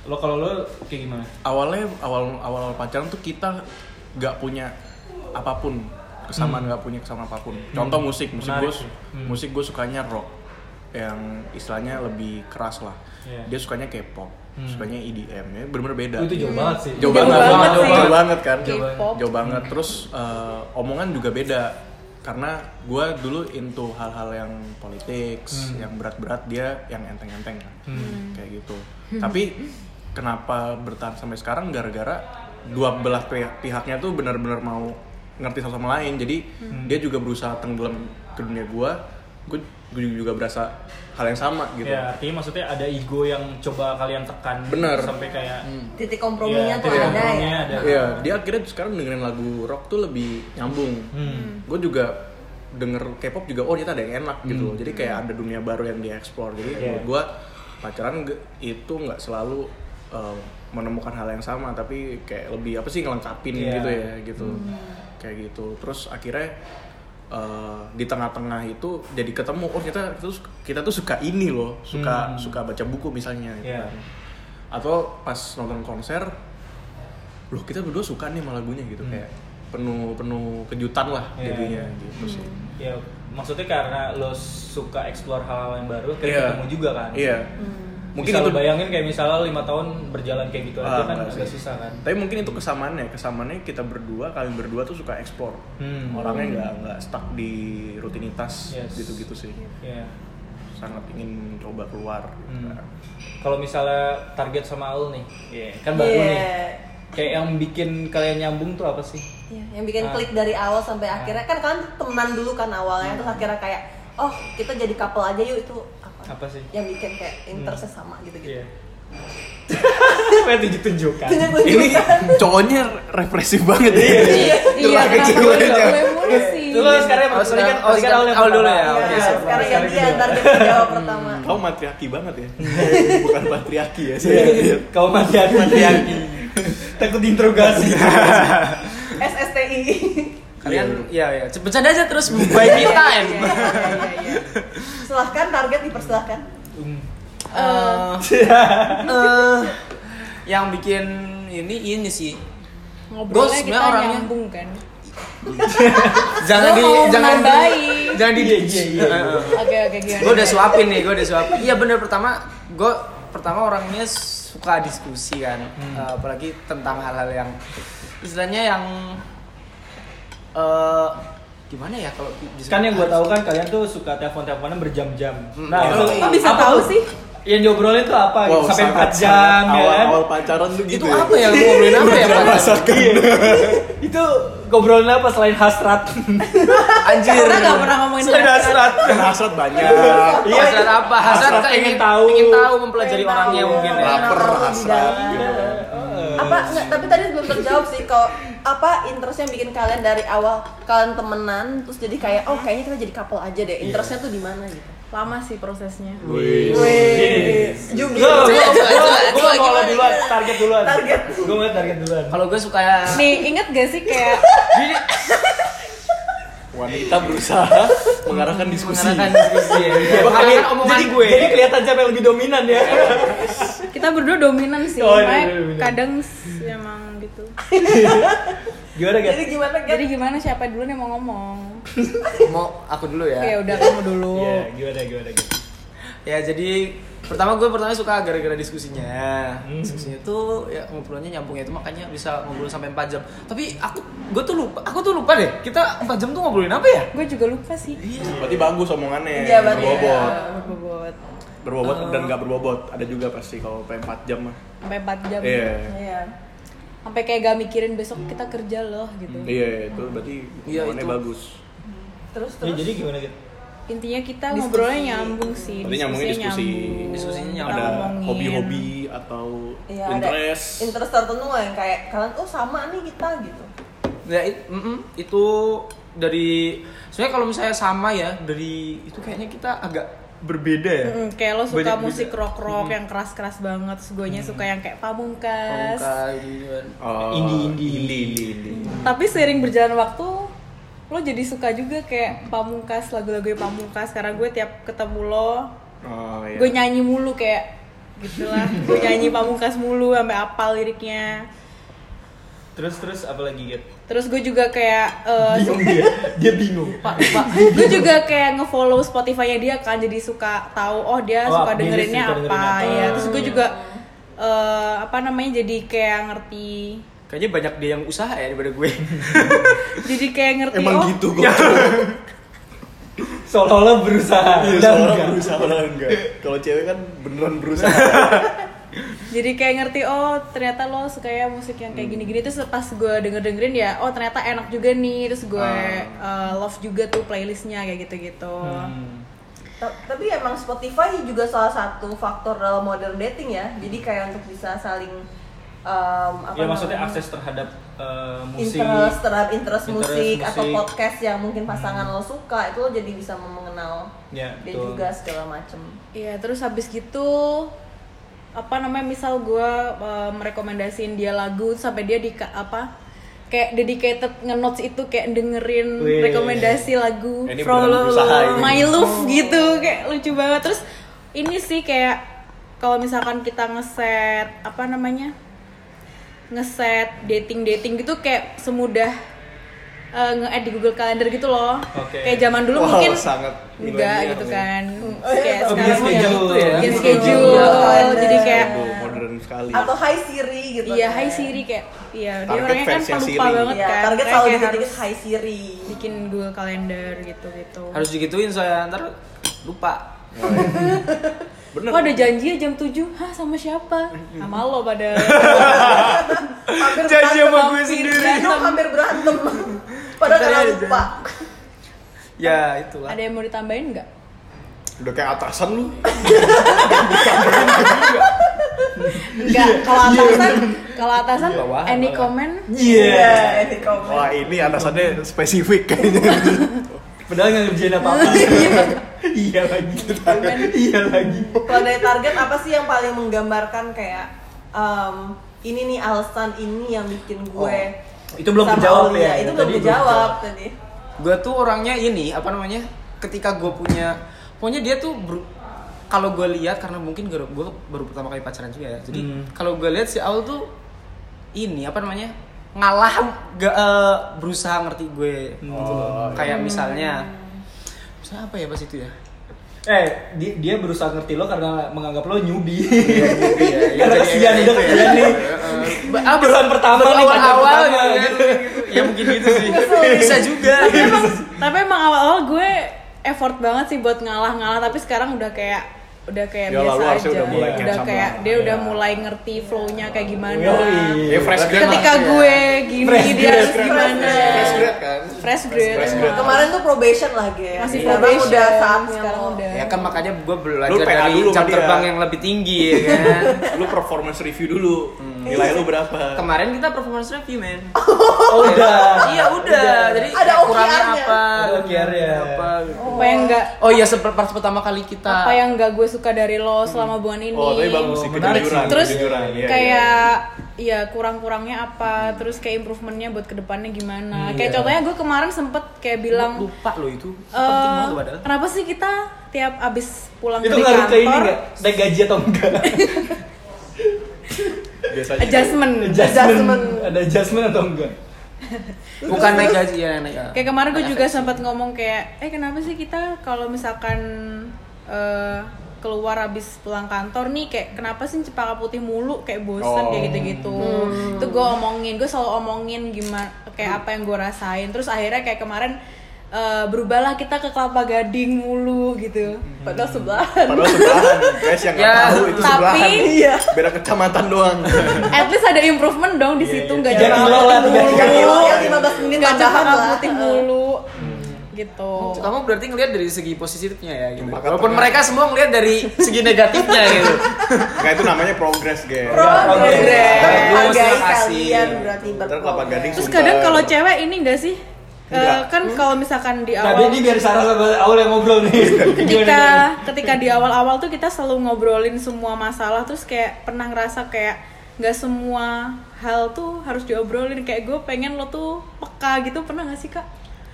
Lo kalau lo kayak gimana? awalnya awal awal awal pacaran tuh kita nggak punya apa pun kesamaan nggak punya kesamaan apa pun contoh musik musik Menarik gue. Hmm. musik gue sukanya rock yang istilahnya lebih keras lah Iya. dia sukanya K-pop Hmm. sukanya EDM ya bener-bener beda itu jauh banget sih. jauh Jauh banget, banget jauh, sih. jauh banget kan K-pop. jauh banget terus eh, omongan juga beda karena gue dulu into hal-hal yang politics Hmm. yang berat-berat dia yang enteng-enteng kan Hmm. kayak gitu tapi kenapa bertahan sampai sekarang gara-gara dua belah pi- pihaknya tuh benar-benar mau ngerti satu sama lain jadi dia juga berusaha tenggelam ke dunia gue gue juga berasa hal yang sama gitu Ya, artinya maksudnya ada ego yang coba kalian tekan Bener. sampai kayak Titik komprominya Iya, tuh titik ada komprominya ya. ada. Iya, dia akhirnya sekarang dengerin lagu rock tuh lebih nyambung. Hmm. Gue juga denger K-pop juga oh ternyata ada yang enak gitu loh. Jadi kayak ada dunia baru yang dieksplor. Jadi Iya. menurut gue pacaran itu nggak selalu uh, menemukan hal yang sama, tapi kayak lebih apa sih ngelengkapin Iya. gitu ya gitu. Kayak gitu. Terus akhirnya uh, di tengah-tengah itu jadi ketemu oh kita kita tuh, kita tuh suka ini loh, suka Hmm. suka baca buku misalnya gitu Iya. kan. Atau pas nonton konser loh kita berdua suka nih sama lagunya gitu Hmm. kayak penuh penuh kejutan lah Iya, jadinya iya. gitu sih Ya, maksudnya karena lo suka explore hal yang baru, kayak Iya. ketemu juga kan. iya Mungkin mungkin Bisa itu bayangin kayak misalnya lima tahun berjalan kayak gitu aja Ah, kan enggak agak sih. susah kan. tapi mungkin itu kesamaannya kesamaannya kita berdua kalian berdua tuh suka explore Hmm. orangnya nggak nggak stuck di rutinitas Yes. gitu gitu sih Iya. sangat ingin coba keluar gitu Hmm. kan. Kalau misalnya target sama Aul nih, iya, kan baru Iya. nih. Kayak yang bikin kalian nyambung tuh apa sih? Iya, yang bikin Ah. klik dari awal sampai akhirnya kan kalian temenan dulu kan awalnya terus akhirnya kayak oh kita jadi couple aja yuk itu apa? Sih? Yang bikin kayak interestnya sama gitu-gitu. Iya. Pengen tunjuk-tunjukkan. ini cowoknya represif banget ya Iya, Iya, mulu sih? Dulu sekarang Oh, tadi kan sekarang- oh, kan Aul yang Aul dulu pertama. ya, Iya, oke, Iya, sekarang sekarang gantian kedua. ntar kita jawab pertama. [laughs] kau matriarki banget ya [laughs] bukan patriarki ya Iya, saya Kau hati. [laughs] Takut diinterogasi. SSTI. Kalian ya ya bercanda aja terus by me [laughs] time. Iya, iya, iya. Silahkan target dipersilahkan. Hmm. Eh, [laughs] eh, yang bikin ini ini sih Ngobrolnya kita sebenarnya orangnya- nyambung kan. [laughs] jangan di jangan di jangan di Iya, iya, iya. Oke oke gimana? gue udah suapin nih gue udah suapin iya bener pertama gue pertama orangnya suka diskusi kan Eh, apalagi tentang hal-hal yang istilahnya yang eh gimana ya kalau Kan yang gue tahu kan kalian tuh suka telepon-teleponan berjam-jam. Hmm. Nah, Iya. itu Kok bisa apa tahu sih? Yang diobrolin tuh apa? Wow, Sampai 4 jam ya awal, kan? awal pacaran tuh gitu itu ya. apa ya lu ngobrolin apa ya Pak? itu ngobrolin apa selain hasrat? [laughs] anjir Kita nggak pernah ngomongin Selain hasrat. Hasrat banyak Iya. hasrat apa hasrat Hasrat pengen ingin tahu. ingin tahu mempelajari orangnya mungkin ya Lebih hasrat, gitu. Apa enggak tapi tadi belum terjawab sih kalau apa interestnya bikin kalian dari awal kalian temenan terus jadi kayak oh kayaknya kita jadi couple aja deh interestnya tuh di mana gitu Lama sih prosesnya. Wih. Jubli. Gue gue mau gimana, duluan, target duluan. Target. Gue mau target duluan. kalau gue suka ya Nih inget gak sih kayak Jadi, wanita berusaha mengarahkan diskusi mengarahkan diskusi ya Jadi- mengarahkan omongan jadi, gue Jadi kelihatan siapa yang lebih dominan ya. [laughs] kita berdua dominan sih, Oh, iya, iya, dominan. kadang emang gitu. [laughs] Gimana jadi guys? gimana Jadi gimana siapa dulu nih mau ngomong? mau aku dulu ya Oke udah kamu dulu. Iya, gimana gimana gitu. ya jadi pertama gue pertama suka gara-gara diskusinya Hmm. diskusinya tuh ya ngobrolnya nyambung ya itu makanya bisa ngobrol sampai 4 jam tapi aku gue tuh lupa aku tuh lupa deh kita 4 jam tuh ngobrolin apa ya gue juga lupa sih Berarti bagus omongannya. Iya, berarti berbobot. ya. berbobot Berbobot Oh. dan nggak berbobot. Ada juga pasti kalau sampai 4 jam mah. sampai 4 jam Iya. Iya. sampai kayak gak mikirin besok kita kerja loh gitu Iya, itu berarti Iya, itu. bagus. Terus Ya, terus. jadi gimana gitu? intinya kita Diskusi. ngobrolnya nyambung sih Berarti nyambungnya diskusi. nyambung. Diskusinya nyambung. Ada ngomongin. hobi-hobi atau Iya, ada interest. interest tertentu yang kayak kalian oh sama nih kita gitu. ya it- mm-mm, itu dari sebenarnya kalau misalnya sama ya dari itu kayaknya kita agak berbeda ya? Mm, kayak lo suka Banyak musik beda. rock rock yang keras keras banget terus gue suka yang kayak pamungkas. Pamungkas kan. Oh, indie, indie, indie. tapi sering berjalan waktu lo jadi suka juga kayak pamungkas lagu-lagu pamungkas. Karena gue tiap ketemu lo Oh, iya. gue nyanyi mulu kayak gitulah. [laughs] Gue nyanyi pamungkas mulu sampai apal liriknya Terus terus apa lagi gitu? terus gue juga kayak eh, Bingung dia, dia bingung. Pak, Pak. gue juga kayak nge-follow Spotify-nya dia kan jadi suka tahu oh dia Oh, suka dengerinnya suka dengerin apa apa. ya terus gue juga eh, apa namanya jadi kayak ngerti kayaknya banyak dia yang usaha ya daripada gue [laughs] jadi kayak ngerti Emang oh gitu kok. Seolah-olah berusaha. Iya, enggak. berusaha padahal enggak. Kalau cewek kan beneran berusaha. [laughs] jadi kayak ngerti oh ternyata lo suka ya musik yang kayak gini-gini terus pas gue denger dengerin ya oh ternyata enak juga nih terus gue eh, love juga tuh playlistnya kayak gitu-gitu Hmm. Ta- Tapi emang Spotify juga salah satu faktor dalam modern dating ya. Jadi kayak untuk bisa saling um, apa Ya maksudnya namanya? akses terhadap eh, musik. interest terhadap interest, Interest musik, atau musik. podcast yang mungkin pasangan lo suka itu lo jadi bisa mengenal Ya, dia betul. juga segala macem Iya, terus habis gitu apa namanya misal gue merekomendasiin dia lagu sampai dia di apa kayak dedicated nge-notes itu kayak dengerin Wih. rekomendasi lagu Ini from berusaha. My Love gitu kayak lucu banget terus ini sih kayak kalau misalkan kita ngeset apa namanya ngeset dating dating gitu kayak semudah uh, nge-add di Google Calendar gitu loh Oke. kayak zaman dulu Wow, mungkin sangat enggak gitu nih. kan Oh, iya, kayak Oh, sekarang bikin mah schedule ya. bikin Bikin schedule schedule, kalender. jadi kayak Aduh, modern sekali. atau Hi Siri gitu iya kan. Hai Siri kayak iya dia orangnya kan pelupa Siri. banget Iya, kan target Kayak selalu kayak dikit-dikit harus Hi Siri bikin Google Calendar gitu gitu harus digituin saya ntar lupa [laughs] Bener. Kok ada janji ya jam 7? Hah sama siapa? Sama lo pada [laughs] hampir Janji sama gue sendiri. Berantem, hampir berantem [laughs] padahal karena Bentar ya, lupa ya itulah Ada yang mau ditambahin nggak? Udah kayak atasan lu. Enggak, kalau atasan, kalau atasan Bawahan, any comment? Iya. ini komen Wah, ini atasannya spesifik kayaknya. Padahal nggak ngerjain apa-apa. [laughs] iya lagi. iya lagi. kalau dari target apa sih yang paling menggambarkan kayak um, ini nih alasan ini yang bikin gue Itu belum kejawab Aulia. ya? itu Tadi belum kejawab kejawab. tadi gue tuh orangnya ini apa namanya ketika gue punya pokoknya dia tuh ber- kalau gue lihat karena mungkin gue gue baru pertama kali pacaran juga ya jadi Hmm. kalau gue lihat si Aul tuh ini apa namanya ngalah gak eh, berusaha ngerti gue gitu loh. kayak misalnya misalnya apa ya pas itu ya Eh, di- dia berusaha ngerti lo karena menganggap lo newbie. [laughs] Iya, Karena kesian udah kesian nih. ah, Bulan pertama nih, awal awal pertama, gitu, gitu. gitu. [laughs] ya mungkin gitu sih bisa juga Tapi emang, tapi emang awal-awal gue effort banget sih buat ngalah-ngalah tapi sekarang udah kayak udah kayak Ya, biasa aja udah mulai up kayak lah. dia udah Iya. mulai ngerti flow-nya kayak gimana Yoi. Ya fresh grade ketika lah. gue gini Fresh dia harus grade, gimana Fresh grade kan. fresh grade, Fresh grade. kemarin tuh probation lagi ya masih Sekarang probation udah saatnya sekarang udah ya kan makanya gue belajar dari jam terbang yang lebih tinggi ya kan Lu performance review dulu. Nilai lu berapa? kemarin kita performance review men [laughs] Oh, udah. iya udah jadi Ada kurangnya apa Ada OKR-nya. apa gitu. apa yang enggak oh iya seper- pas pertama kali kita apa yang enggak gue suka dari lo selama bulan ini Oh, tapi bagus sih Oh, menarik kejujuran. terus kejujuran. Iya, iya. kayak ya kurang-kurangnya apa terus kayak improvementnya buat ke depannya gimana kayak iya. contohnya gue kemarin sempet kayak bilang lupa lo itu eh, penting banget padahal kenapa sih kita tiap abis pulang Itu dari ngaruh ke ini kantor nggak? Naik gaji atau enggak? [laughs] biasanya. Adjustment. Adjustment. Ada adjustment atau enggak? bukan naik gaji ya naik kayak kemarin gue juga sempat ngomong kayak eh kenapa sih kita kalau misalkan eh, keluar habis pulang kantor nih kayak kenapa sih cempaka putih mulu kayak bosen Oh. kayak gitu-gitu itu gue omongin gue selalu omongin gimana kayak apa yang gue rasain. Terus akhirnya kayak kemarin eh, berubahlah kita ke kelapa gading mulu gitu Padahal sebelahan. Padahal sebelahan, guys yang nggak Ya, tahu itu tapi- sebelahan. Iya. Beda kecamatan doang. at least ada improvement dong di situ nggak Tiga cuma kilo lah, tiga Tiga kilo. kilo ya 15 menit nggak lah. putih mulu gitu Kamu berarti ngelihat dari segi positifnya ya gitu. Maka Walaupun tengah. mereka semua ngelihat dari segi negatifnya gitu. Enggak itu namanya progress, guys. Progres. Bagus, Hargai makasih. kalian berarti berprogres. gading terus kadang kalau cewek ini enggak sih Eh, kan kalau misalkan di Nah, awal ini biar Sarah sama Aul yang ngobrol nih. ketika [laughs] ketika di awal-awal tuh kita selalu ngobrolin semua masalah terus kayak pernah ngerasa kayak nggak semua hal tuh harus diobrolin. Kayak gue pengen lo tuh peka gitu. Pernah gak sih kak?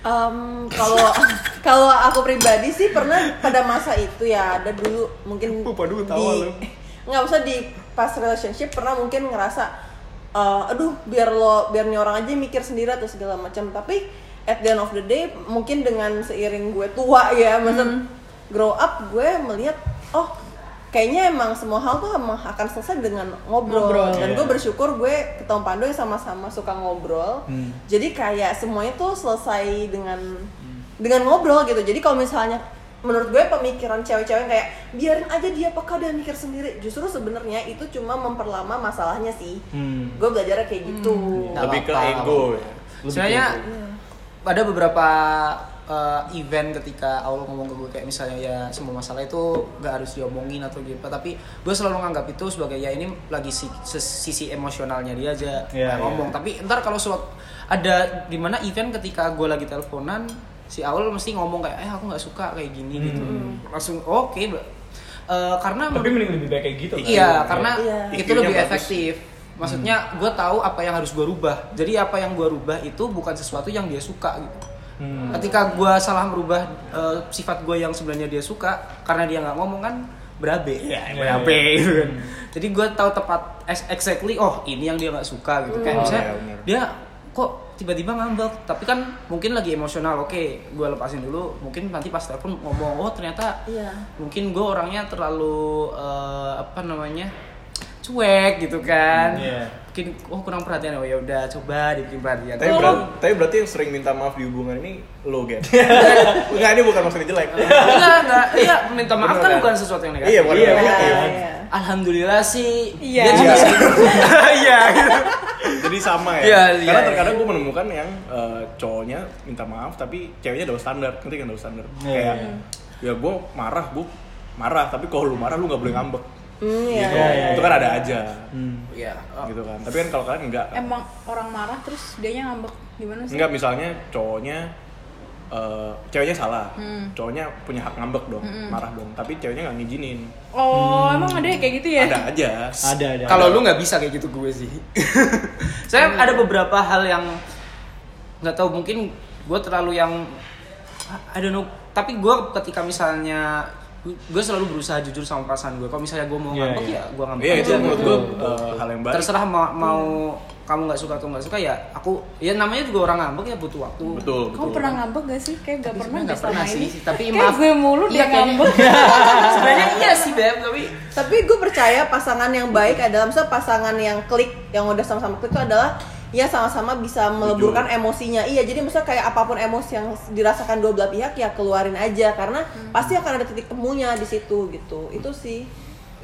Em, kalau [laughs] kalau aku pribadi sih pernah pada masa itu ya. Ada dulu mungkin [laughs] Lupa dulu tawa di nggak usah di pas relationship pernah mungkin ngerasa eh, aduh biar lo biar nih orang aja mikir sendiri atau segala macam. Tapi at the end of the day mungkin dengan seiring gue tua ya maksud grow up gue melihat oh kayaknya emang semua hal tuh emang akan selesai dengan ngobrol, Ngobrol. dan Iya. gue bersyukur gue ketemu Pandu yang sama-sama suka ngobrol Hmm. jadi kayak semuanya tuh selesai dengan dengan ngobrol gitu jadi kalau misalnya menurut gue pemikiran cewek-cewek kayak biarin aja dia peka dia mikir sendiri justru sebenarnya itu cuma memperlama masalahnya sih Hmm. gue belajarnya kayak gitu Nggak Lebih ke ego ya. Sebenarnya ada beberapa uh, event ketika Aul ngomong ke gue kayak misalnya ya semua masalah itu nggak harus diomongin atau gitu tapi gue selalu nganggap itu sebagai ya ini lagi si, sisi emosionalnya dia aja Iya, yang ngomong tapi ntar kalau suatu ada di mana event ketika gue lagi teleponan si Aul mesti ngomong kayak eh aku nggak suka kayak gini gitu langsung oke Mbak." Eh, karena Tapi mending lebih baik kayak gitu kan. Iya, karena Iya. itu lebih bagus. efektif. Maksudnya gue tahu apa yang harus gue rubah. Jadi apa yang gue rubah itu bukan sesuatu yang dia suka gitu. Hmm. Ketika gue salah merubah eh, sifat gue yang sebenarnya dia suka karena dia nggak ngomong kan berabe ya berabe iya. gitu kan. Jadi gue tahu tepat ex- exactly oh ini yang dia nggak suka gitu. Kayak Oh, misalnya dia kok tiba-tiba ngambek tapi kan mungkin lagi emosional oke gue lepasin dulu mungkin nanti pas telepon ngomong oh ternyata Iya. mungkin gue orangnya terlalu eh, apa namanya cuek gitu kan Iya. mungkin oh kurang perhatian oh ya udah coba dibikin perhatian Tapi, Oh, berat- tapi berarti yang sering minta maaf di hubungan ini lo, Gen? [laughs] Enggak, ini bukan maksudnya jelek. enggak enggak iya minta maaf Bener, kan kan? bukan sesuatu yang negatif Iya, bukan Iya, negatif. Iya, iya. alhamdulillah sih Iya. juga Iya. [laughs] iya gitu Jadi sama ya. Iya, iya, Karena iya. terkadang gue menemukan yang eh, cowoknya minta maaf tapi ceweknya double standar. Ngerti kan double standar? Iya, Kayak iya. ya gue marah, gue marah tapi kalau lu marah lu nggak boleh ngambek. Hmm, iya, gitu. iya, iya, Itu kan ada aja. Hmm. iya oh. Gitu kan. Tapi kan kalau kalian enggak. Emang orang marah terus dianya ngambek gimana sih? Enggak misalnya cowoknya eh, ceweknya salah. Hmm. Cowoknya punya hak ngambek dong, marah dong. Tapi ceweknya nggak ngizinin. Oh, emang ada yang kayak gitu ya? Ada aja. Ada ada. kalau lu nggak bisa kayak gitu gue sih [laughs] saya ada beberapa hal yang nggak tahu mungkin gue terlalu yang I don't know tapi gue ketika misalnya gue selalu berusaha jujur sama perasaan gue kalau misalnya gue mau Iya, ngambek iya. ya gue ngambek Iya itu aja menurut gitu. gue eh, hal yang baik. terserah mau, mau kamu nggak suka atau nggak suka ya aku ya namanya juga orang ngambek ya butuh waktu Betul, betul. Kamu pernah ngambek gak sih? Kayak gak Tapi pernah selama pernah ini sih, tapi Kayak maaf. gue mulu Iya, dia ngambek [laughs] sebenarnya iya sih beb tapi tapi gue percaya pasangan yang baik adalah misalnya pasangan yang klik yang udah sama-sama klik itu adalah ya sama-sama bisa meleburkan emosinya. Iya jadi misalnya kayak apa pun emosi yang dirasakan dua belah pihak ya keluarin aja. Karena pasti akan ada titik temunya di situ gitu. Itu sih.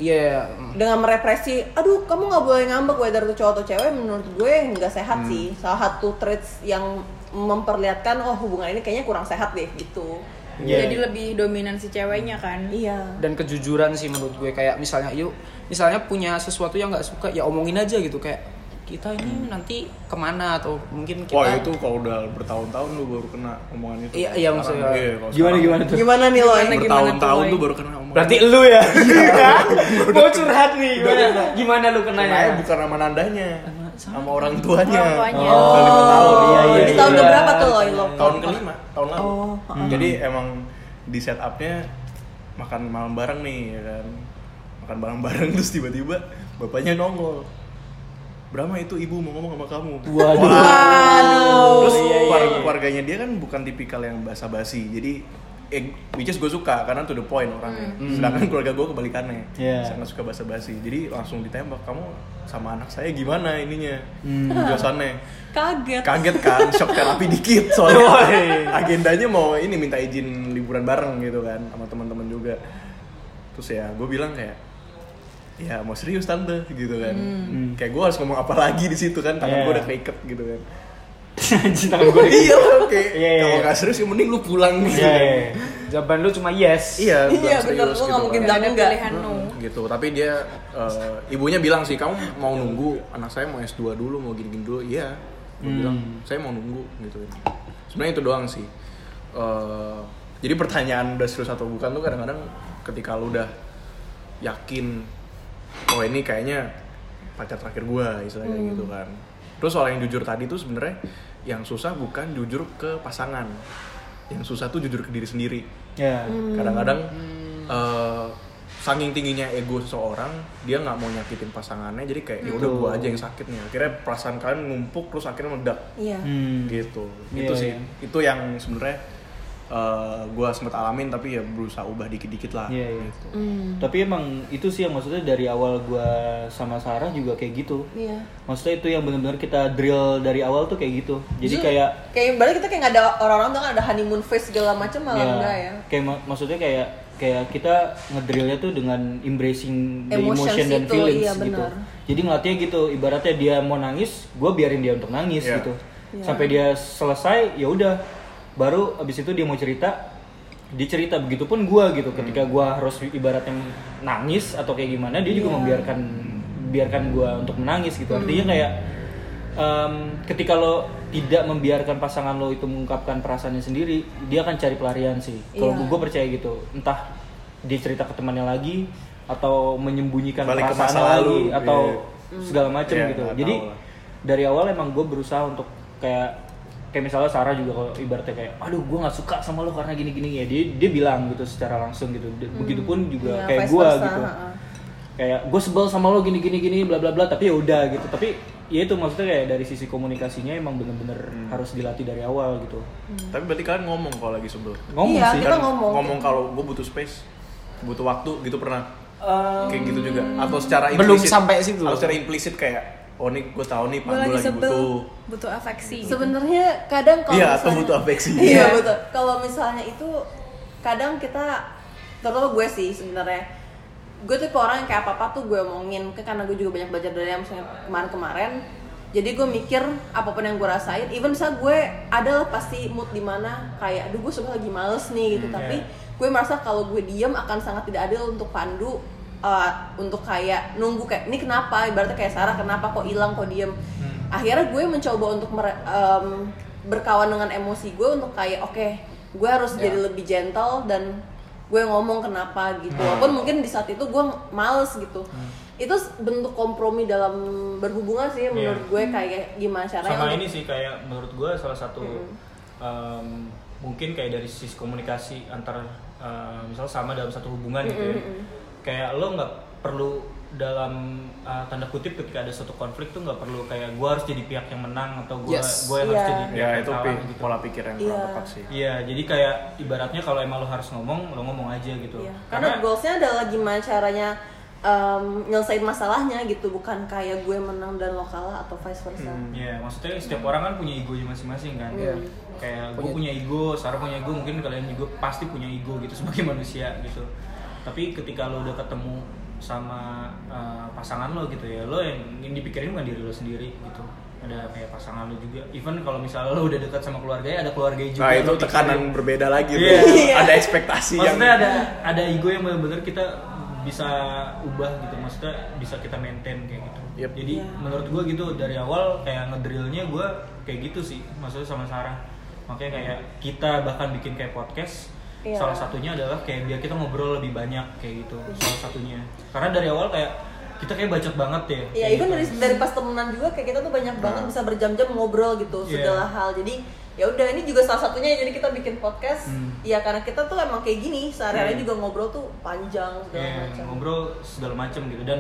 Iya mm. dengan merepresi aduh kamu nggak boleh ngambek whether itu cowok atau cewek menurut gue nggak sehat sih. Salah satu traits yang memperlihatkan oh hubungan ini kayaknya kurang sehat deh gitu. Iya. Jadi lebih dominan si ceweknya kan? Iya. Dan kejujuran sih menurut gue. Kayak misalnya yuk misalnya punya sesuatu yang nggak suka ya omongin aja gitu. Kayak kita ini nanti ke mana atau mungkin kita Wah itu kalau udah bertahun-tahun lu baru kena omongan itu. Iya, iya, maksudnya. Sekarang, iya, kalau Gimana sekarang gimana tuh? gimana nih lo Gimana, Bertahun-tahun tuh, baru kena omongan. berarti lu ya [laughs] [laughs] mau curhat nih gimana gimana lu kenanya kenanya bukan sama nandanya, sama orang tuanya. Orang tuanya. Oh, udah lima tahun. Iya, iya. di tahun iya. keberapa tuh lo lo Tahun kelima, tahun lalu. Oh, Jadi emang di setupnya makan malam bareng nih, ya kan. Makan bareng-bareng terus tiba-tiba bapaknya nongol. Brahma itu ibu mau ngomong sama kamu. Waduh. Terus iya, iya, iya. keluarganya dia kan bukan tipikal yang basa-basi. Jadi eh, which is gue suka karena to the point orangnya sedangkan keluarga gue kebalikannya Iya. sangat suka basa-basi jadi langsung ditembak kamu sama anak saya gimana ininya Hmm. penjelasannya Kaget. kaget kan shock terapi dikit soalnya [laughs] agendanya mau ini minta izin liburan bareng gitu kan sama teman-teman juga terus ya gue bilang kayak ya mau serius tante gitu kan kayak gue harus ngomong apa lagi di situ kan tangan Iya. gue udah keiket gitu kan [laughs] Anjing tangan gue iya oke Iya, iya. kalau nggak serius ya mending lu pulang gitu Iya, kan. iya. Jawaban lu cuma yes. iya Iya, serius Lu nggak mungkin kan. bilang enggak. pilihan no. gitu tapi dia eh, ibunya bilang sih kamu mau nunggu anak saya mau S2 dulu mau gini-gini dulu iya gue Hmm. bilang saya mau nunggu gitu sebenarnya itu doang sih Eh, jadi pertanyaan udah serius atau bukan tuh kadang-kadang ketika lu udah yakin oh ini kayaknya pacar terakhir gua istilahnya kayak gitu kan. Terus soal yang jujur tadi tuh sebenarnya yang susah bukan jujur ke pasangan. Yang susah tuh jujur ke diri sendiri. Ya. kadang-kadang eh, saking tingginya ego seseorang dia nggak mau nyakitin pasangannya jadi kayak ya udah gua aja yang sakit nih. Akhirnya perasaan kalian numpuk terus akhirnya meledak. Iya. Hmm. gitu. Iya, itu sih. iya. itu yang sebenarnya eh, gua sempat alamin tapi ya berusaha ubah dikit-dikit lah Iya, iya. gitu. Tapi emang itu sih yang maksudnya dari awal gua sama Sarah juga kayak gitu. Iya. Maksudnya itu yang benar-benar kita drill dari awal tuh kayak gitu. Jadi Justru kayak kayak balik kita kayak nggak ada orang-orang tuh kan ada honeymoon phase segala macam malah ya, enggak ya. Kayak ma- maksudnya kayak kayak kita ngedrillnya tuh dengan embracing the emotion dan itu, feelings iya, gitu. benar. Jadi ngelatihnya gitu, ibaratnya dia mau nangis, gue biarin dia untuk nangis Iya. gitu. Iya. Sampai dia selesai, ya udah. Baru abis itu dia mau cerita, dia cerita begitupun gue gitu. Ketika gue harus ibaratnya nangis atau kayak gimana, dia juga Iya. membiarkan biarkan gue untuk menangis gitu. Artinya kayak em, ketika lo tidak membiarkan pasangan lo itu mengungkapkan perasaannya sendiri, dia akan cari pelarian sih. Kalau Iya. gue percaya gitu, entah dia cerita ke temannya lagi atau menyembunyikan Balik perasaan lalu, lagi atau Hmm. segala macam Iya, gitu. Jadi tahu dari awal emang gue berusaha untuk kayak kayak misalnya Sarah juga kalau ibaratnya kayak aduh gue nggak suka sama lo karena gini gini ya dia dia bilang gitu secara langsung gitu. Begitupun juga Iya, kayak gue gitu. kayak gue sebel sama lo gini gini gini bla bla bla. Tapi ya udah gitu. Tapi ya itu maksudnya kayak dari sisi komunikasinya emang bener-bener Hmm. harus dilatih dari awal gitu. Tapi berarti kalian ngomong kalau lagi sebel. Ngomong Iya, sih kita Kan ngomong. ngomong kalau gue butuh space butuh waktu gitu pernah? Em, kayak gitu juga? Atau secara Belum implisit? sampai situ. atau secara implisit kayak oh nih gue tahu nih Gue Pandu lagi lagi sebel, butuh butuh afeksi. gitu. Sebenarnya kadang kalau iya atau butuh afeksi Iya betul. Kalau misalnya itu kadang kita terutama gue sih sebenarnya gue tuh orang yang kayak apa apa tuh gue omongin Ke- karena gue juga banyak belajar dari yang misalnya kemarin-kemarin jadi gue mikir apa pun yang gue rasain even misalnya gue adalah pasti mood di mana kayak aduh gue sebenarnya lagi males nih gitu Hmm, tapi iya. gue merasa kalau gue diem akan sangat tidak adil untuk Pandu uh, untuk kayak nunggu kayak ini kenapa? Ibaratnya kayak Sarah kenapa kok hilang kok diem? Akhirnya gue mencoba untuk mere- em, berkawan dengan emosi gue untuk kayak oke gue harus Ya. jadi lebih gentle dan gue ngomong kenapa gitu. Hmm. walaupun mungkin di saat itu gue males gitu. Itu bentuk kompromi dalam berhubungan sih menurut gue kayak gimana caranya sama untuk- ini sih kayak menurut gue salah satu em, mungkin kayak dari sisi komunikasi antar em, misal sama dalam satu hubungan gitu ya kayak lo nggak perlu dalam uh, tanda kutip ketika ada suatu konflik tuh nggak perlu kayak gue harus jadi pihak yang menang atau gue Yes. gue yang harus Iya. jadi pihak ya yang itu kalah gitu pola pikir yang kurang Iya. tepat sih Iya, jadi kayak ibaratnya kalau emang lo harus ngomong, lo ngomong aja gitu. Iya. Karena goalsnya adalah gimana caranya em, nyelesain masalahnya gitu bukan kayak gue menang dan lo kalah atau vice versa Iya, maksudnya setiap orang kan punya ego masing-masing kan. Iya. Kayak gue punya ego, Sarah punya ego, mungkin kalian juga pasti punya ego gitu sebagai [laughs] manusia gitu. Tapi ketika lo udah ketemu sama uh, pasangan lo gitu ya, lo yang, yang dipikirin bukan diri lo sendiri gitu. Ada kayak pasangan lo juga. Even kalau misalnya lo udah dekat sama keluarganya, ada keluarga juga. nah yang itu pikirin. tekanan berbeda lagi tuh. Iya. [laughs] ada ekspektasi yang Maksudnya ada ada ego yang benar-benar kita bisa ubah gitu. Maksudnya bisa kita maintain kayak gitu. Yep. Jadi Iya. menurut gue gitu dari awal kayak ngedrillnya gue kayak gitu sih. Maksudnya sama Sarah. Makanya kayak kita bahkan bikin kayak podcast. Iya. Salah satunya adalah kayak biar kita ngobrol lebih banyak kayak gitu. Salah satunya. Karena dari awal kayak kita kayak bacot banget ya. Iya, gitu. dari dari pas temenan juga kayak kita tuh banyak banget bisa berjam-jam ngobrol gitu Iya. segala hal. Jadi ya udah ini juga salah satunya jadi kita bikin podcast. Hmm. Ya karena kita tuh emang kayak gini sehari-hari Hmm. juga ngobrol tuh panjang segala Iya, macam. ngobrol segala macam gitu dan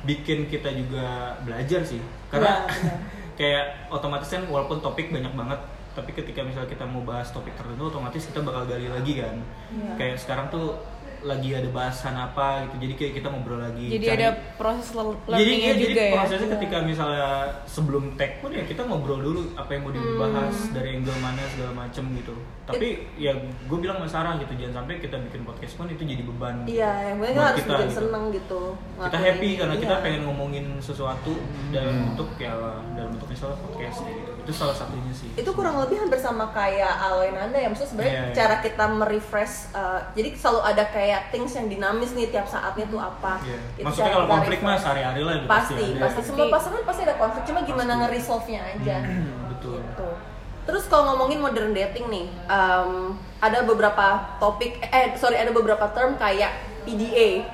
bikin kita juga belajar sih karena Iya, benar. [laughs] kayak otomatis kan walaupun topik banyak banget tapi ketika misalnya kita mau bahas topik tertentu otomatis kita bakal gali lagi kan Iya. kayak sekarang tuh lagi ada bahasan apa gitu jadi kayak kita ngobrol lagi Jadi cari- ada proses le- jadi, learningnya ya, jadi juga ya. prosesnya ketika misalnya sebelum tag pun ya kita ngobrol dulu apa yang mau dibahas Hmm. dari angle mana segala macem gitu tapi ya gue bilang sama Sarah gitu jangan sampai kita bikin podcast pun itu jadi beban Iya, yang penting kita harus kita, bikin gitu. seneng gitu. kita happy karena kita Iya. pengen ngomongin sesuatu dalam bentuk ya dalam bentuk misalnya podcast kayak gitu itu salah satunya sih itu kurang lebih hampir sama kayak Aloy Nanda ya maksudnya sebenarnya Iya, iya. cara kita merefresh uh, jadi selalu ada kayak things yang dinamis nih tiap saatnya tuh apa Iya. Itu maksudnya kalau konflik mah sehari-hari lah gitu, pasti ada. pasti semua pasangan pasti ada konflik cuma gimana Pasti. nge-resolve-nya aja Hmm, [clears throat] betul gitu terus kalau ngomongin modern dating nih um, ada beberapa topik eh sorry ada beberapa term kayak PDA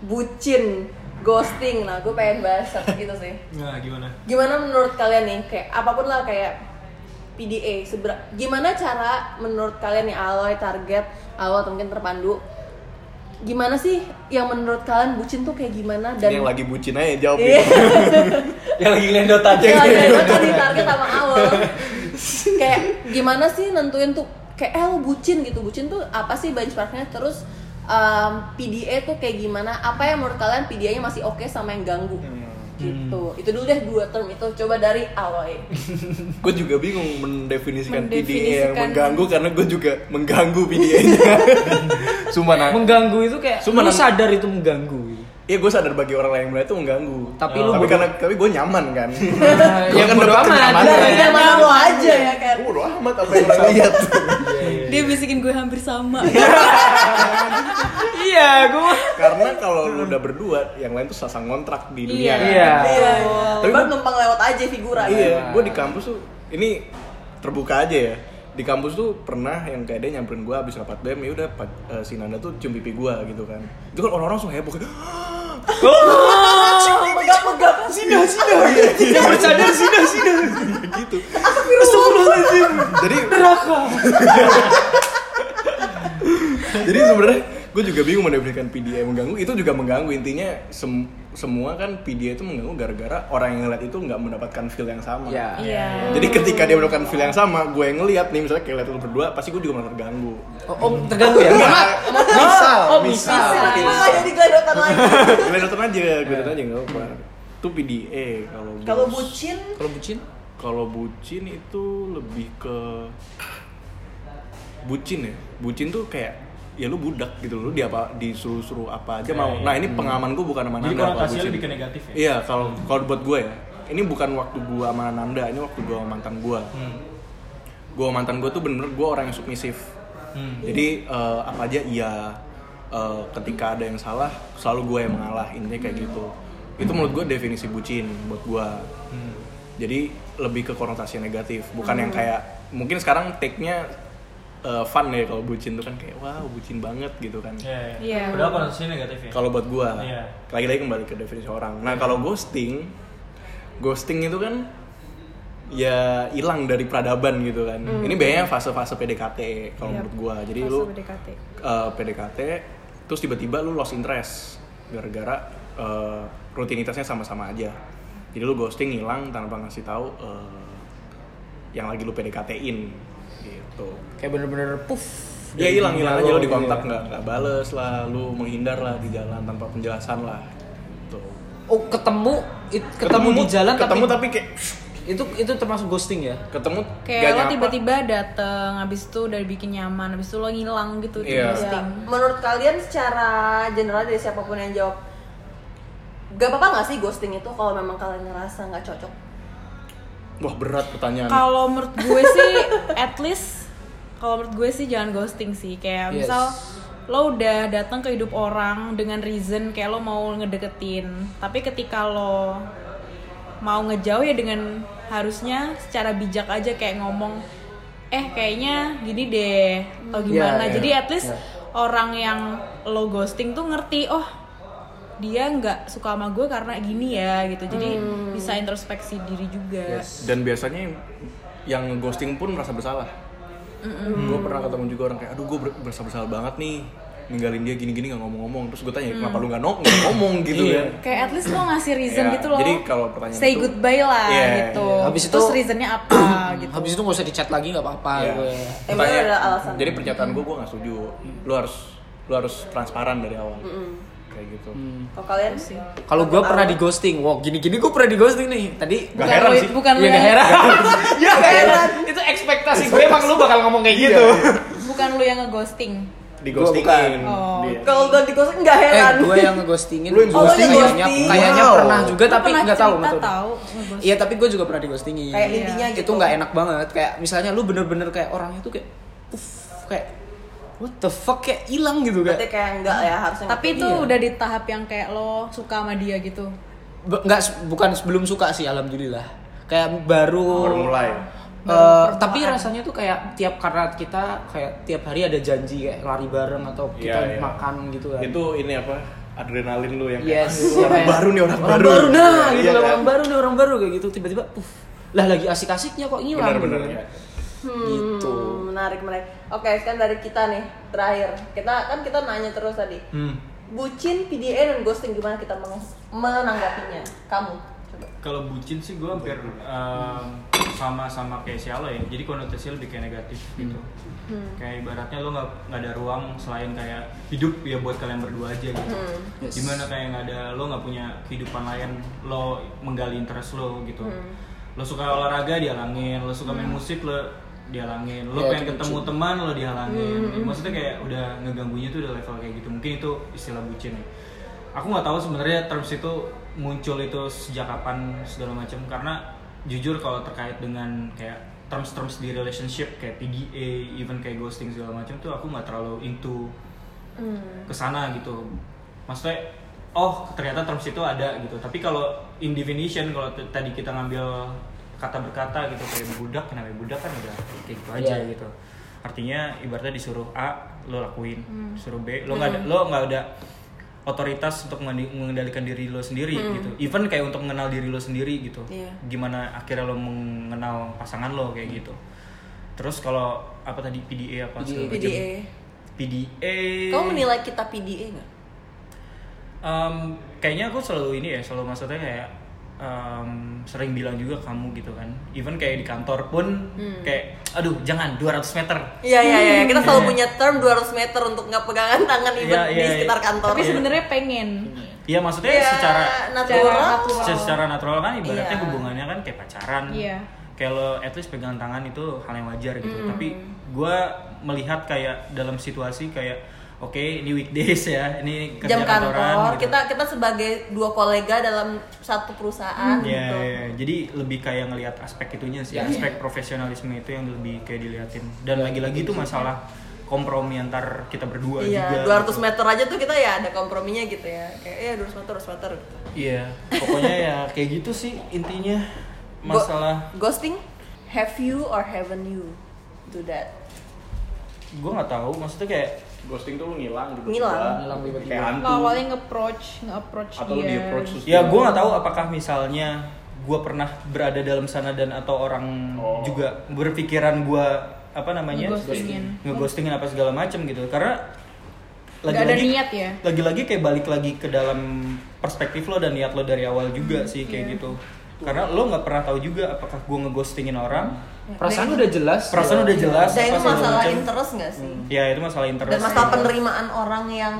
bucin ghosting nah gue pengen bahas satu gitu sih nah gimana gimana menurut kalian nih kayak apa pun lah kayak PDA seber- gimana cara menurut kalian nih Aloy target atau mungkin terpandu gimana sih yang menurut kalian bucin tuh kayak gimana dan yang lagi bucin aja jawab Iya. [laughs] yang lagi lendot aja Ya, gitu. ya, itu tadi target sama awal. kayak gimana sih nentuin tuh kayak eh lo bucin gitu. Bucin tuh apa sih benchmarknya? Terus um, PDA tuh kayak gimana? Apa yang menurut kalian PDA-nya masih oke sama yang ganggu? Gitu. Itu dulu deh dua term itu. Coba dari Aloy. [laughs] gue juga bingung mendefinisikan PDA yang Mendefinisikan. mengganggu karena gue juga mengganggu PDA-nya. [laughs] Sumpah nah. mengganggu itu kayak Cuma lu sadar itu mengganggu gitu. Iya gue sadar bagi orang lain yang melihat itu mengganggu. Tapi Oh. lu tapi karena tapi gue nyaman kan. [laughs] ya kan bodo amat Dari iya. mana lo aja ya kan? Gue bodo amat apa yang orang lihat. Dia bisikin gue hampir sama. [laughs] iya gue karena kalau lu udah berdua, yang lain tuh sasang kontrak di dunia. Iya. kan. Iya. Iya. Tapi gua- numpang lewat aja figura. Iya, gue di kampus tuh ini terbuka aja ya. Di kampus tuh pernah yang kayak dia nyamperin gue abis rapat BEM ya udah eh, si Nanda tuh cium pipi gue gitu kan. Itu kan orang-orang langsung heboh kayak [gasps] Megap-megap. Sina, Sina. Yang bercadar Sina, Sina. gitu. Jadi neraka. [laughs] Jadi sebenarnya gue juga bingung mendefinisikan PDA yang mengganggu itu juga mengganggu intinya sem- semua kan PDA itu mengganggu gara-gara orang yang ngeliat itu nggak mendapatkan feel yang sama. Iya. Iya. Jadi ketika dia mendapatkan feel yang sama, gue yang ngeliat nih misalnya kayak liat lu berdua, pasti gue juga merasa terganggu. oh, oh, terganggu ya Enggak, misal, oh, misal. misal. Bisa nggak jadi geladotan lagi? [laughs] Gue nonton aja, gue nonton aja nggak apa. Itu PDA kalau Kalau bucin kalau bucin Kalau bucin itu lebih ke bucin ya. Bucin tuh kayak ya lu budak gitu lu di apa disuruh-suruh apa aja mau. Nah, ini pengalaman gue bukan sama jadi Nanda kalau lebih ke negatif ya Iya, kalau kalau buat gue ya. Ini bukan waktu gue sama Nanda, ini waktu gue sama mantan gue. hmm. Gue sama mantan gue tuh bener-bener gue orang yang submisif. Hmm. Jadi eh, apa aja iya Eh, ketika ada yang salah selalu gue yang mengalah intinya kayak gitu. Itu menurut gue definisi bucin buat gue. Hmm. Jadi lebih ke konotasi negatif, bukan yang kayak mungkin sekarang take-nya eh, fun ya kalau bucin tuh kan kayak wow bucin banget gitu kan. Iya, iya. Padahal konotasinya negatif ya. Kalau buat gue, Iya. lagi-lagi kembali ke definisi orang. Nah kalau ghosting, ghosting itu kan ya hilang dari peradaban gitu kan. Ini biasanya fase-fase PDKT kalau Iya. menurut gue. Jadi Fase lu PDKT. eh, PDKT terus tiba-tiba lu lost interest gara-gara eh, rutinitasnya sama-sama aja jadi lu ghosting hilang tanpa ngasih tahu eh, yang lagi lu PDKT-in gitu kayak bener-bener puff ya hilang hilang aja lu di kontak Iya. nggak nggak bales lah lu menghindar lah di jalan tanpa penjelasan lah gitu. oh ketemu it- ketemu, di jalan ketemu tapi, tapi kayak itu itu termasuk ghosting ya ketemu Kayak lo tiba-tiba dateng, habis itu udah bikin nyaman, habis itu lo ngilang gitu di Iya. ghosting. Ya, menurut kalian secara general dari siapa pun yang jawab Gak apa-apa gak sih ghosting itu kalau memang kalian ngerasa nggak cocok? wah berat pertanyaan Kalau menurut gue sih, at least kalau menurut gue sih jangan ghosting sih. Kayak Yes. misal lo udah datang ke hidup orang dengan reason kayak lo mau ngedeketin, tapi ketika lo mau ngejauh ya dengan harusnya secara bijak aja kayak ngomong eh kayaknya gini deh atau gimana. Iya, iya, Jadi at least iya. orang yang lo ghosting tuh ngerti oh dia nggak suka sama gue karena gini ya gitu. Jadi bisa introspeksi diri juga. dan biasanya yang- yang ghosting pun merasa bersalah gue pernah ketemu juga orang kayak aduh gue berasa bersalah banget nih ninggalin dia gini-gini nggak ngomong-ngomong. Terus gue tanya kenapa lu nggak ngomong? Gitu Iya. kan. Kayak at least lo ngasih reason Ya, gitu loh. jadi kalau pertanyaan say itu- goodbye lah Iya, gitu. iya. Habis itu- terus reasonnya apa [clears throat] gitu. habis itu nggak usah dicat lagi nggak apa-apa Iya. gitu ya Emang Pertanyaan- ada alasan. jadi pernyataan gue gue nggak setuju. Lu harus lu harus transparan dari awal kayak gitu Kalau kalian sih. kalau gue pernah di ghosting wow gini-gini gue pernah di ghosting nih tadi Gak bukan heran lu, sih. bukan lu Iya yang gak heran. Iya gak [laughs] heran. Itu ekspektasi gue emang lu bakal ngomong kayak gitu. bukan lu yang ngeghosting di ghostingin bukan. dia. Kalau udah di ghosting nggak Eh, heran. gue yang ngeghostingin. Lu yang Oh, lu yang Kayaknya- ghosting. Kayaknya Wow. pernah juga Lu tapi pernah nggak tahu betul. Iya tapi gue juga pernah di ghostingin. Kayak intinya gitu. Itu nggak enak banget. Kayak misalnya lu bener-bener kayak orangnya tuh kayak, puff, kayak what the fuck kayak hilang gitu Berarti kayak. kayak enggak ya harusnya. tapi itu Iya. udah di tahap yang kayak lo suka sama dia gitu Be- Nggak bukan sebelum suka sih alhamdulillah. Kayak baru. baru mulai Eh, tapi rasanya tuh kayak tiap karena kita kayak tiap hari ada janji kayak lari bareng atau kita Iya, iya. makan gitu kan. itu ini apa adrenalin lu yang Yes, kayak, orang kayak- baru nih orang, orang baru, nah gitu Iya lah, kan? orang baru nih orang baru kayak gitu tiba-tiba puff lah lagi asik-asiknya kok hilang benar-benar gitu. ya. gitu Hmm, menarik menarik. Oke, sekarang dari kita nih terakhir. Kita kan kita nanya terus tadi. Hmm. Bucin, PDA dan ghosting gimana kita menanggapinya? Kamu coba. Kalau bucin sih gue hampir um, sama-sama kayak si Alo ya. Jadi konotasinya lebih kayak negatif gitu. Kayak ibaratnya lo nggak nggak ada ruang selain kayak hidup ya buat kalian berdua aja gitu. Yes. Di mana kayak nggak ada lo nggak punya kehidupan lain lo menggali interest lo gitu. Lo suka olahraga dihalangin, lo suka main musik lo dihalangin, lo Ya, pengen ketemu bucin. teman lo dihalangin. Maksudnya kayak udah ngeganggunya tuh udah level kayak gitu. Mungkin itu istilah bucin ya. Aku nggak tahu sebenarnya terms itu muncul itu sejak kapan segala macam karena jujur kalau terkait dengan kayak terms-terms di relationship kayak PDA, even kayak ghosting segala macam tuh aku nggak terlalu into ke sana gitu. Maksudnya oh ternyata terms itu ada gitu. Tapi kalau in definition kalau t- tadi kita ngambil kata berkata gitu kayak budak, kenapa budak kan udah kayak gitu aja Iya. gitu. Artinya ibaratnya disuruh A lo lakuin, suruh B lo nggak ada lo nggak ada otoritas untuk mengendalikan diri lo sendiri gitu. Even kayak untuk mengenal diri lo sendiri gitu. Iya. Gimana akhirnya lo mengenal pasangan lo kayak gitu. Terus kalau apa tadi PDA apa segala macam. PDA. PDA. Kamu menilai kita PDA nggak? Um, kayaknya aku selalu ini ya, selalu maksudnya kayak um, sering bilang juga kamu gitu kan. Even kayak di kantor pun kayak aduh jangan 200 meter. Iya iya iya. Kita selalu Iya. punya term 200 meter untuk nggak pegangan tangan even Iya, di iya, sekitar iya. kantor. tapi sebenarnya pengen Iya maksudnya Iya, secara natural. natural. secara natural kan ibaratnya Iya. hubungannya kan kayak pacaran. Iya. Kayak lo at least pegang tangan itu hal yang wajar gitu. Hmm. Tapi gue melihat kayak dalam situasi kayak oke ini weekdays ya, ini kerja Jam kantor. kantoran gitu. Kita kita sebagai dua kolega dalam satu perusahaan Iya, gitu. iya, jadi lebih kayak ngelihat aspek itunya sih, Ya, aspek profesionalisme itu yang lebih kayak diliatin. Dan lagi-lagi itu masalah kompromi antar kita berdua Iya, juga. 200 meter aja tuh kita ya ada komprominya gitu ya. Kayak ya 200 meter, 200 meter gitu. Iya, pokoknya ya kayak gitu sih intinya masalah. Go- ghosting, have you or haven't you do that? Gue nggak tahu, maksudnya kayak ghosting tuh lu ngilang gitu Ngilang. Ngilang tiba-tiba. kayak hantu lo awalnya nge-approach nge-approach atau lu dia di approach terus ya gue nggak tahu apakah misalnya gue pernah berada dalam sana dan atau orang Oh. juga berpikiran gue apa namanya Ngeghostingin. ngeghostingin apa segala macam gitu karena ada niat ya? lagi-lagi kayak balik lagi ke dalam perspektif lo dan niat lo dari awal juga sih kayak iya. gitu karena lo nggak pernah tahu juga apakah gue ngeghostingin orang perasaan udah jelas perasaan udah jelas Dan itu masalah macam. interest nggak sih? ya itu masalah interest Dan masalah penerimaan orang yang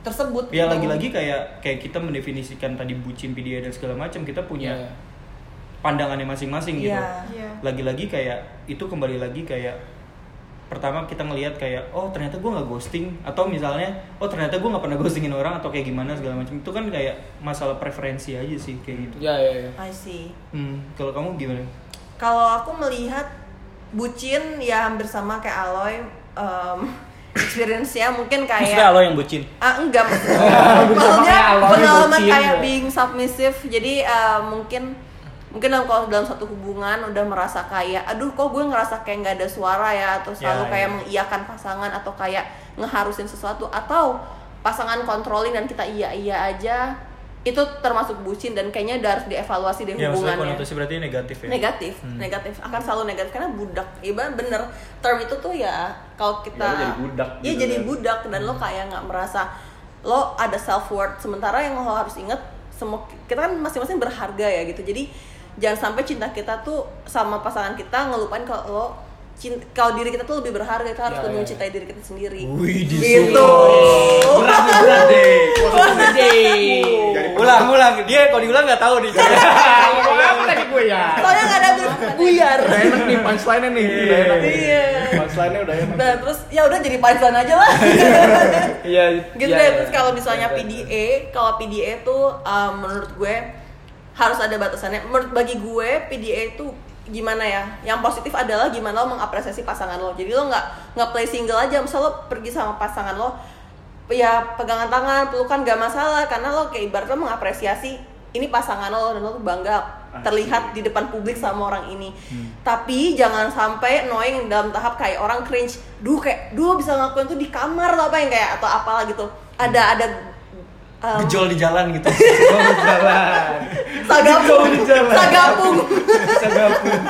tersebut. ya gitu. lagi-lagi kayak kayak kita mendefinisikan tadi bucin PDA dan segala macam kita punya Iya. pandangannya masing-masing gitu. Iya. Iya. Lagi-lagi kayak itu kembali lagi kayak pertama kita ngelihat kayak oh ternyata gue nggak ghosting atau misalnya oh ternyata gue nggak pernah ghostingin orang atau kayak gimana segala macam itu kan kayak masalah preferensi aja sih kayak gitu. ya ya ya I see. Hmm, kalau kamu gimana? Kalau aku melihat bucin ya hampir sama kayak Aloy. Um, [laughs] experience-nya mungkin kayak Maksudnya lo yang bucin? Ah enggak maksudnya kayak Aloy pengalaman bucin, kayak ya. being submissive jadi eh, mungkin mungkin dalam kalau dalam satu hubungan udah merasa kayak aduh kok gue ngerasa kayak nggak ada suara ya atau selalu Ya, kayak ya. mengiyakan pasangan atau kayak ngeharusin sesuatu atau pasangan controlling dan kita iya iya aja itu termasuk bucin dan kayaknya udah harus dievaluasi deh Ya maksudnya hubungannya. konotasi berarti negatif ya. negatif negatif. Akan selalu negatif. Karena budak ibarat bener term itu tuh ya kalau kita Ya, jadi budak Iya, gitu jadi kan. budak dan lo kayak nggak merasa lo ada self worth sementara yang lo harus inget semua kita kan masing-masing berharga ya gitu. Jadi jangan sampai cinta kita tuh sama pasangan kita ngelupain kalau lo cint- kalau diri kita tuh lebih berharga kita harus Ya, lebih ya, mencintai diri kita sendiri Wih, gitu Berat berat deh. Jadi Ulang, ulang. Dia kalau diulang nggak tahu nih. apa tadi gue ya soalnya nggak ada buyar udah enak nih punchline-nya nih. Udah enak nih. Iya. Punchline-nya udah enak. Nah terus ya udah jadi punchline aja lah. [laughs] iya gitu iya, deh. iya. Terus kalau misalnya Iya, iya. PDA, kalau PDA tuh um, menurut gue harus ada batasannya. Menurut bagi gue PDA itu gimana ya? Yang positif adalah gimana lo mengapresiasi pasangan lo. Jadi lo nggak nggak play single aja. Misal lo pergi sama pasangan lo, ya pegangan tangan, pelukan gak masalah karena lo kayak ibaratnya mengapresiasi ini pasangan lo dan lo tuh bangga terlihat di depan publik sama orang ini. Tapi jangan sampai annoying dalam tahap kayak orang cringe. Duh kayak duh bisa ngelakuin tuh di kamar atau apa yang kayak atau apalah gitu. Ada ada um, Gejol di jalan gitu. [laughs] jalan. Sagapung, di jalan. sagapung.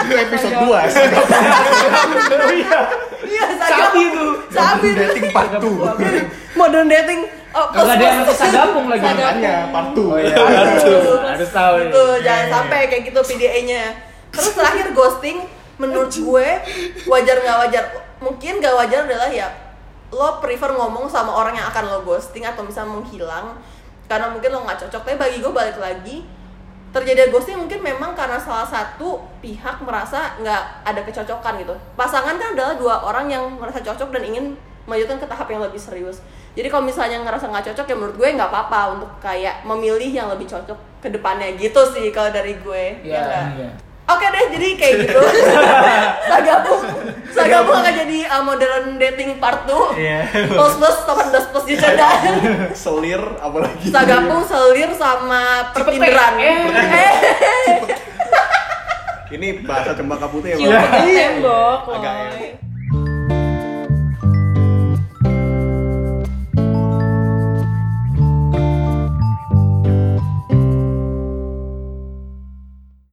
Itu episode 2. Iya, sapi sagapung. itu. Sapi. Dating part 2. Modern dating. Oh, Kagak ada yang sagapung lagi. Makanya part 2. oh iya. Harus tahu gitu jangan sampai kayak gitu PDA-nya terus terakhir ghosting menurut gue wajar nggak wajar. Mungkin nggak wajar adalah ya lo prefer ngomong sama orang yang akan lo ghosting atau misalnya menghilang karena mungkin lo nggak cocok. Tapi bagi gue balik lagi terjadi ghosting mungkin memang karena salah satu pihak merasa nggak ada kecocokan gitu. Pasangan kan adalah dua orang yang merasa cocok dan ingin melanjutkan ke tahap yang lebih serius. Jadi kalau misalnya ngerasa nggak cocok ya menurut gue nggak apa-apa untuk kayak memilih yang lebih cocok ke depannya gitu sih kalau dari gue. Iya, ya nggak? Iya. Oke deh, jadi kayak gitu. [laughs] Sagapung, Sagapung akan jadi uh, modern dating part 2. Iya. Plus plus 18 plus juga [laughs] Selir apalagi. Sagapung, selir sama pertindiran. Eh. Eh. Ini bahasa cempaka putih ya, Bang? pegang tembok, Agak enak.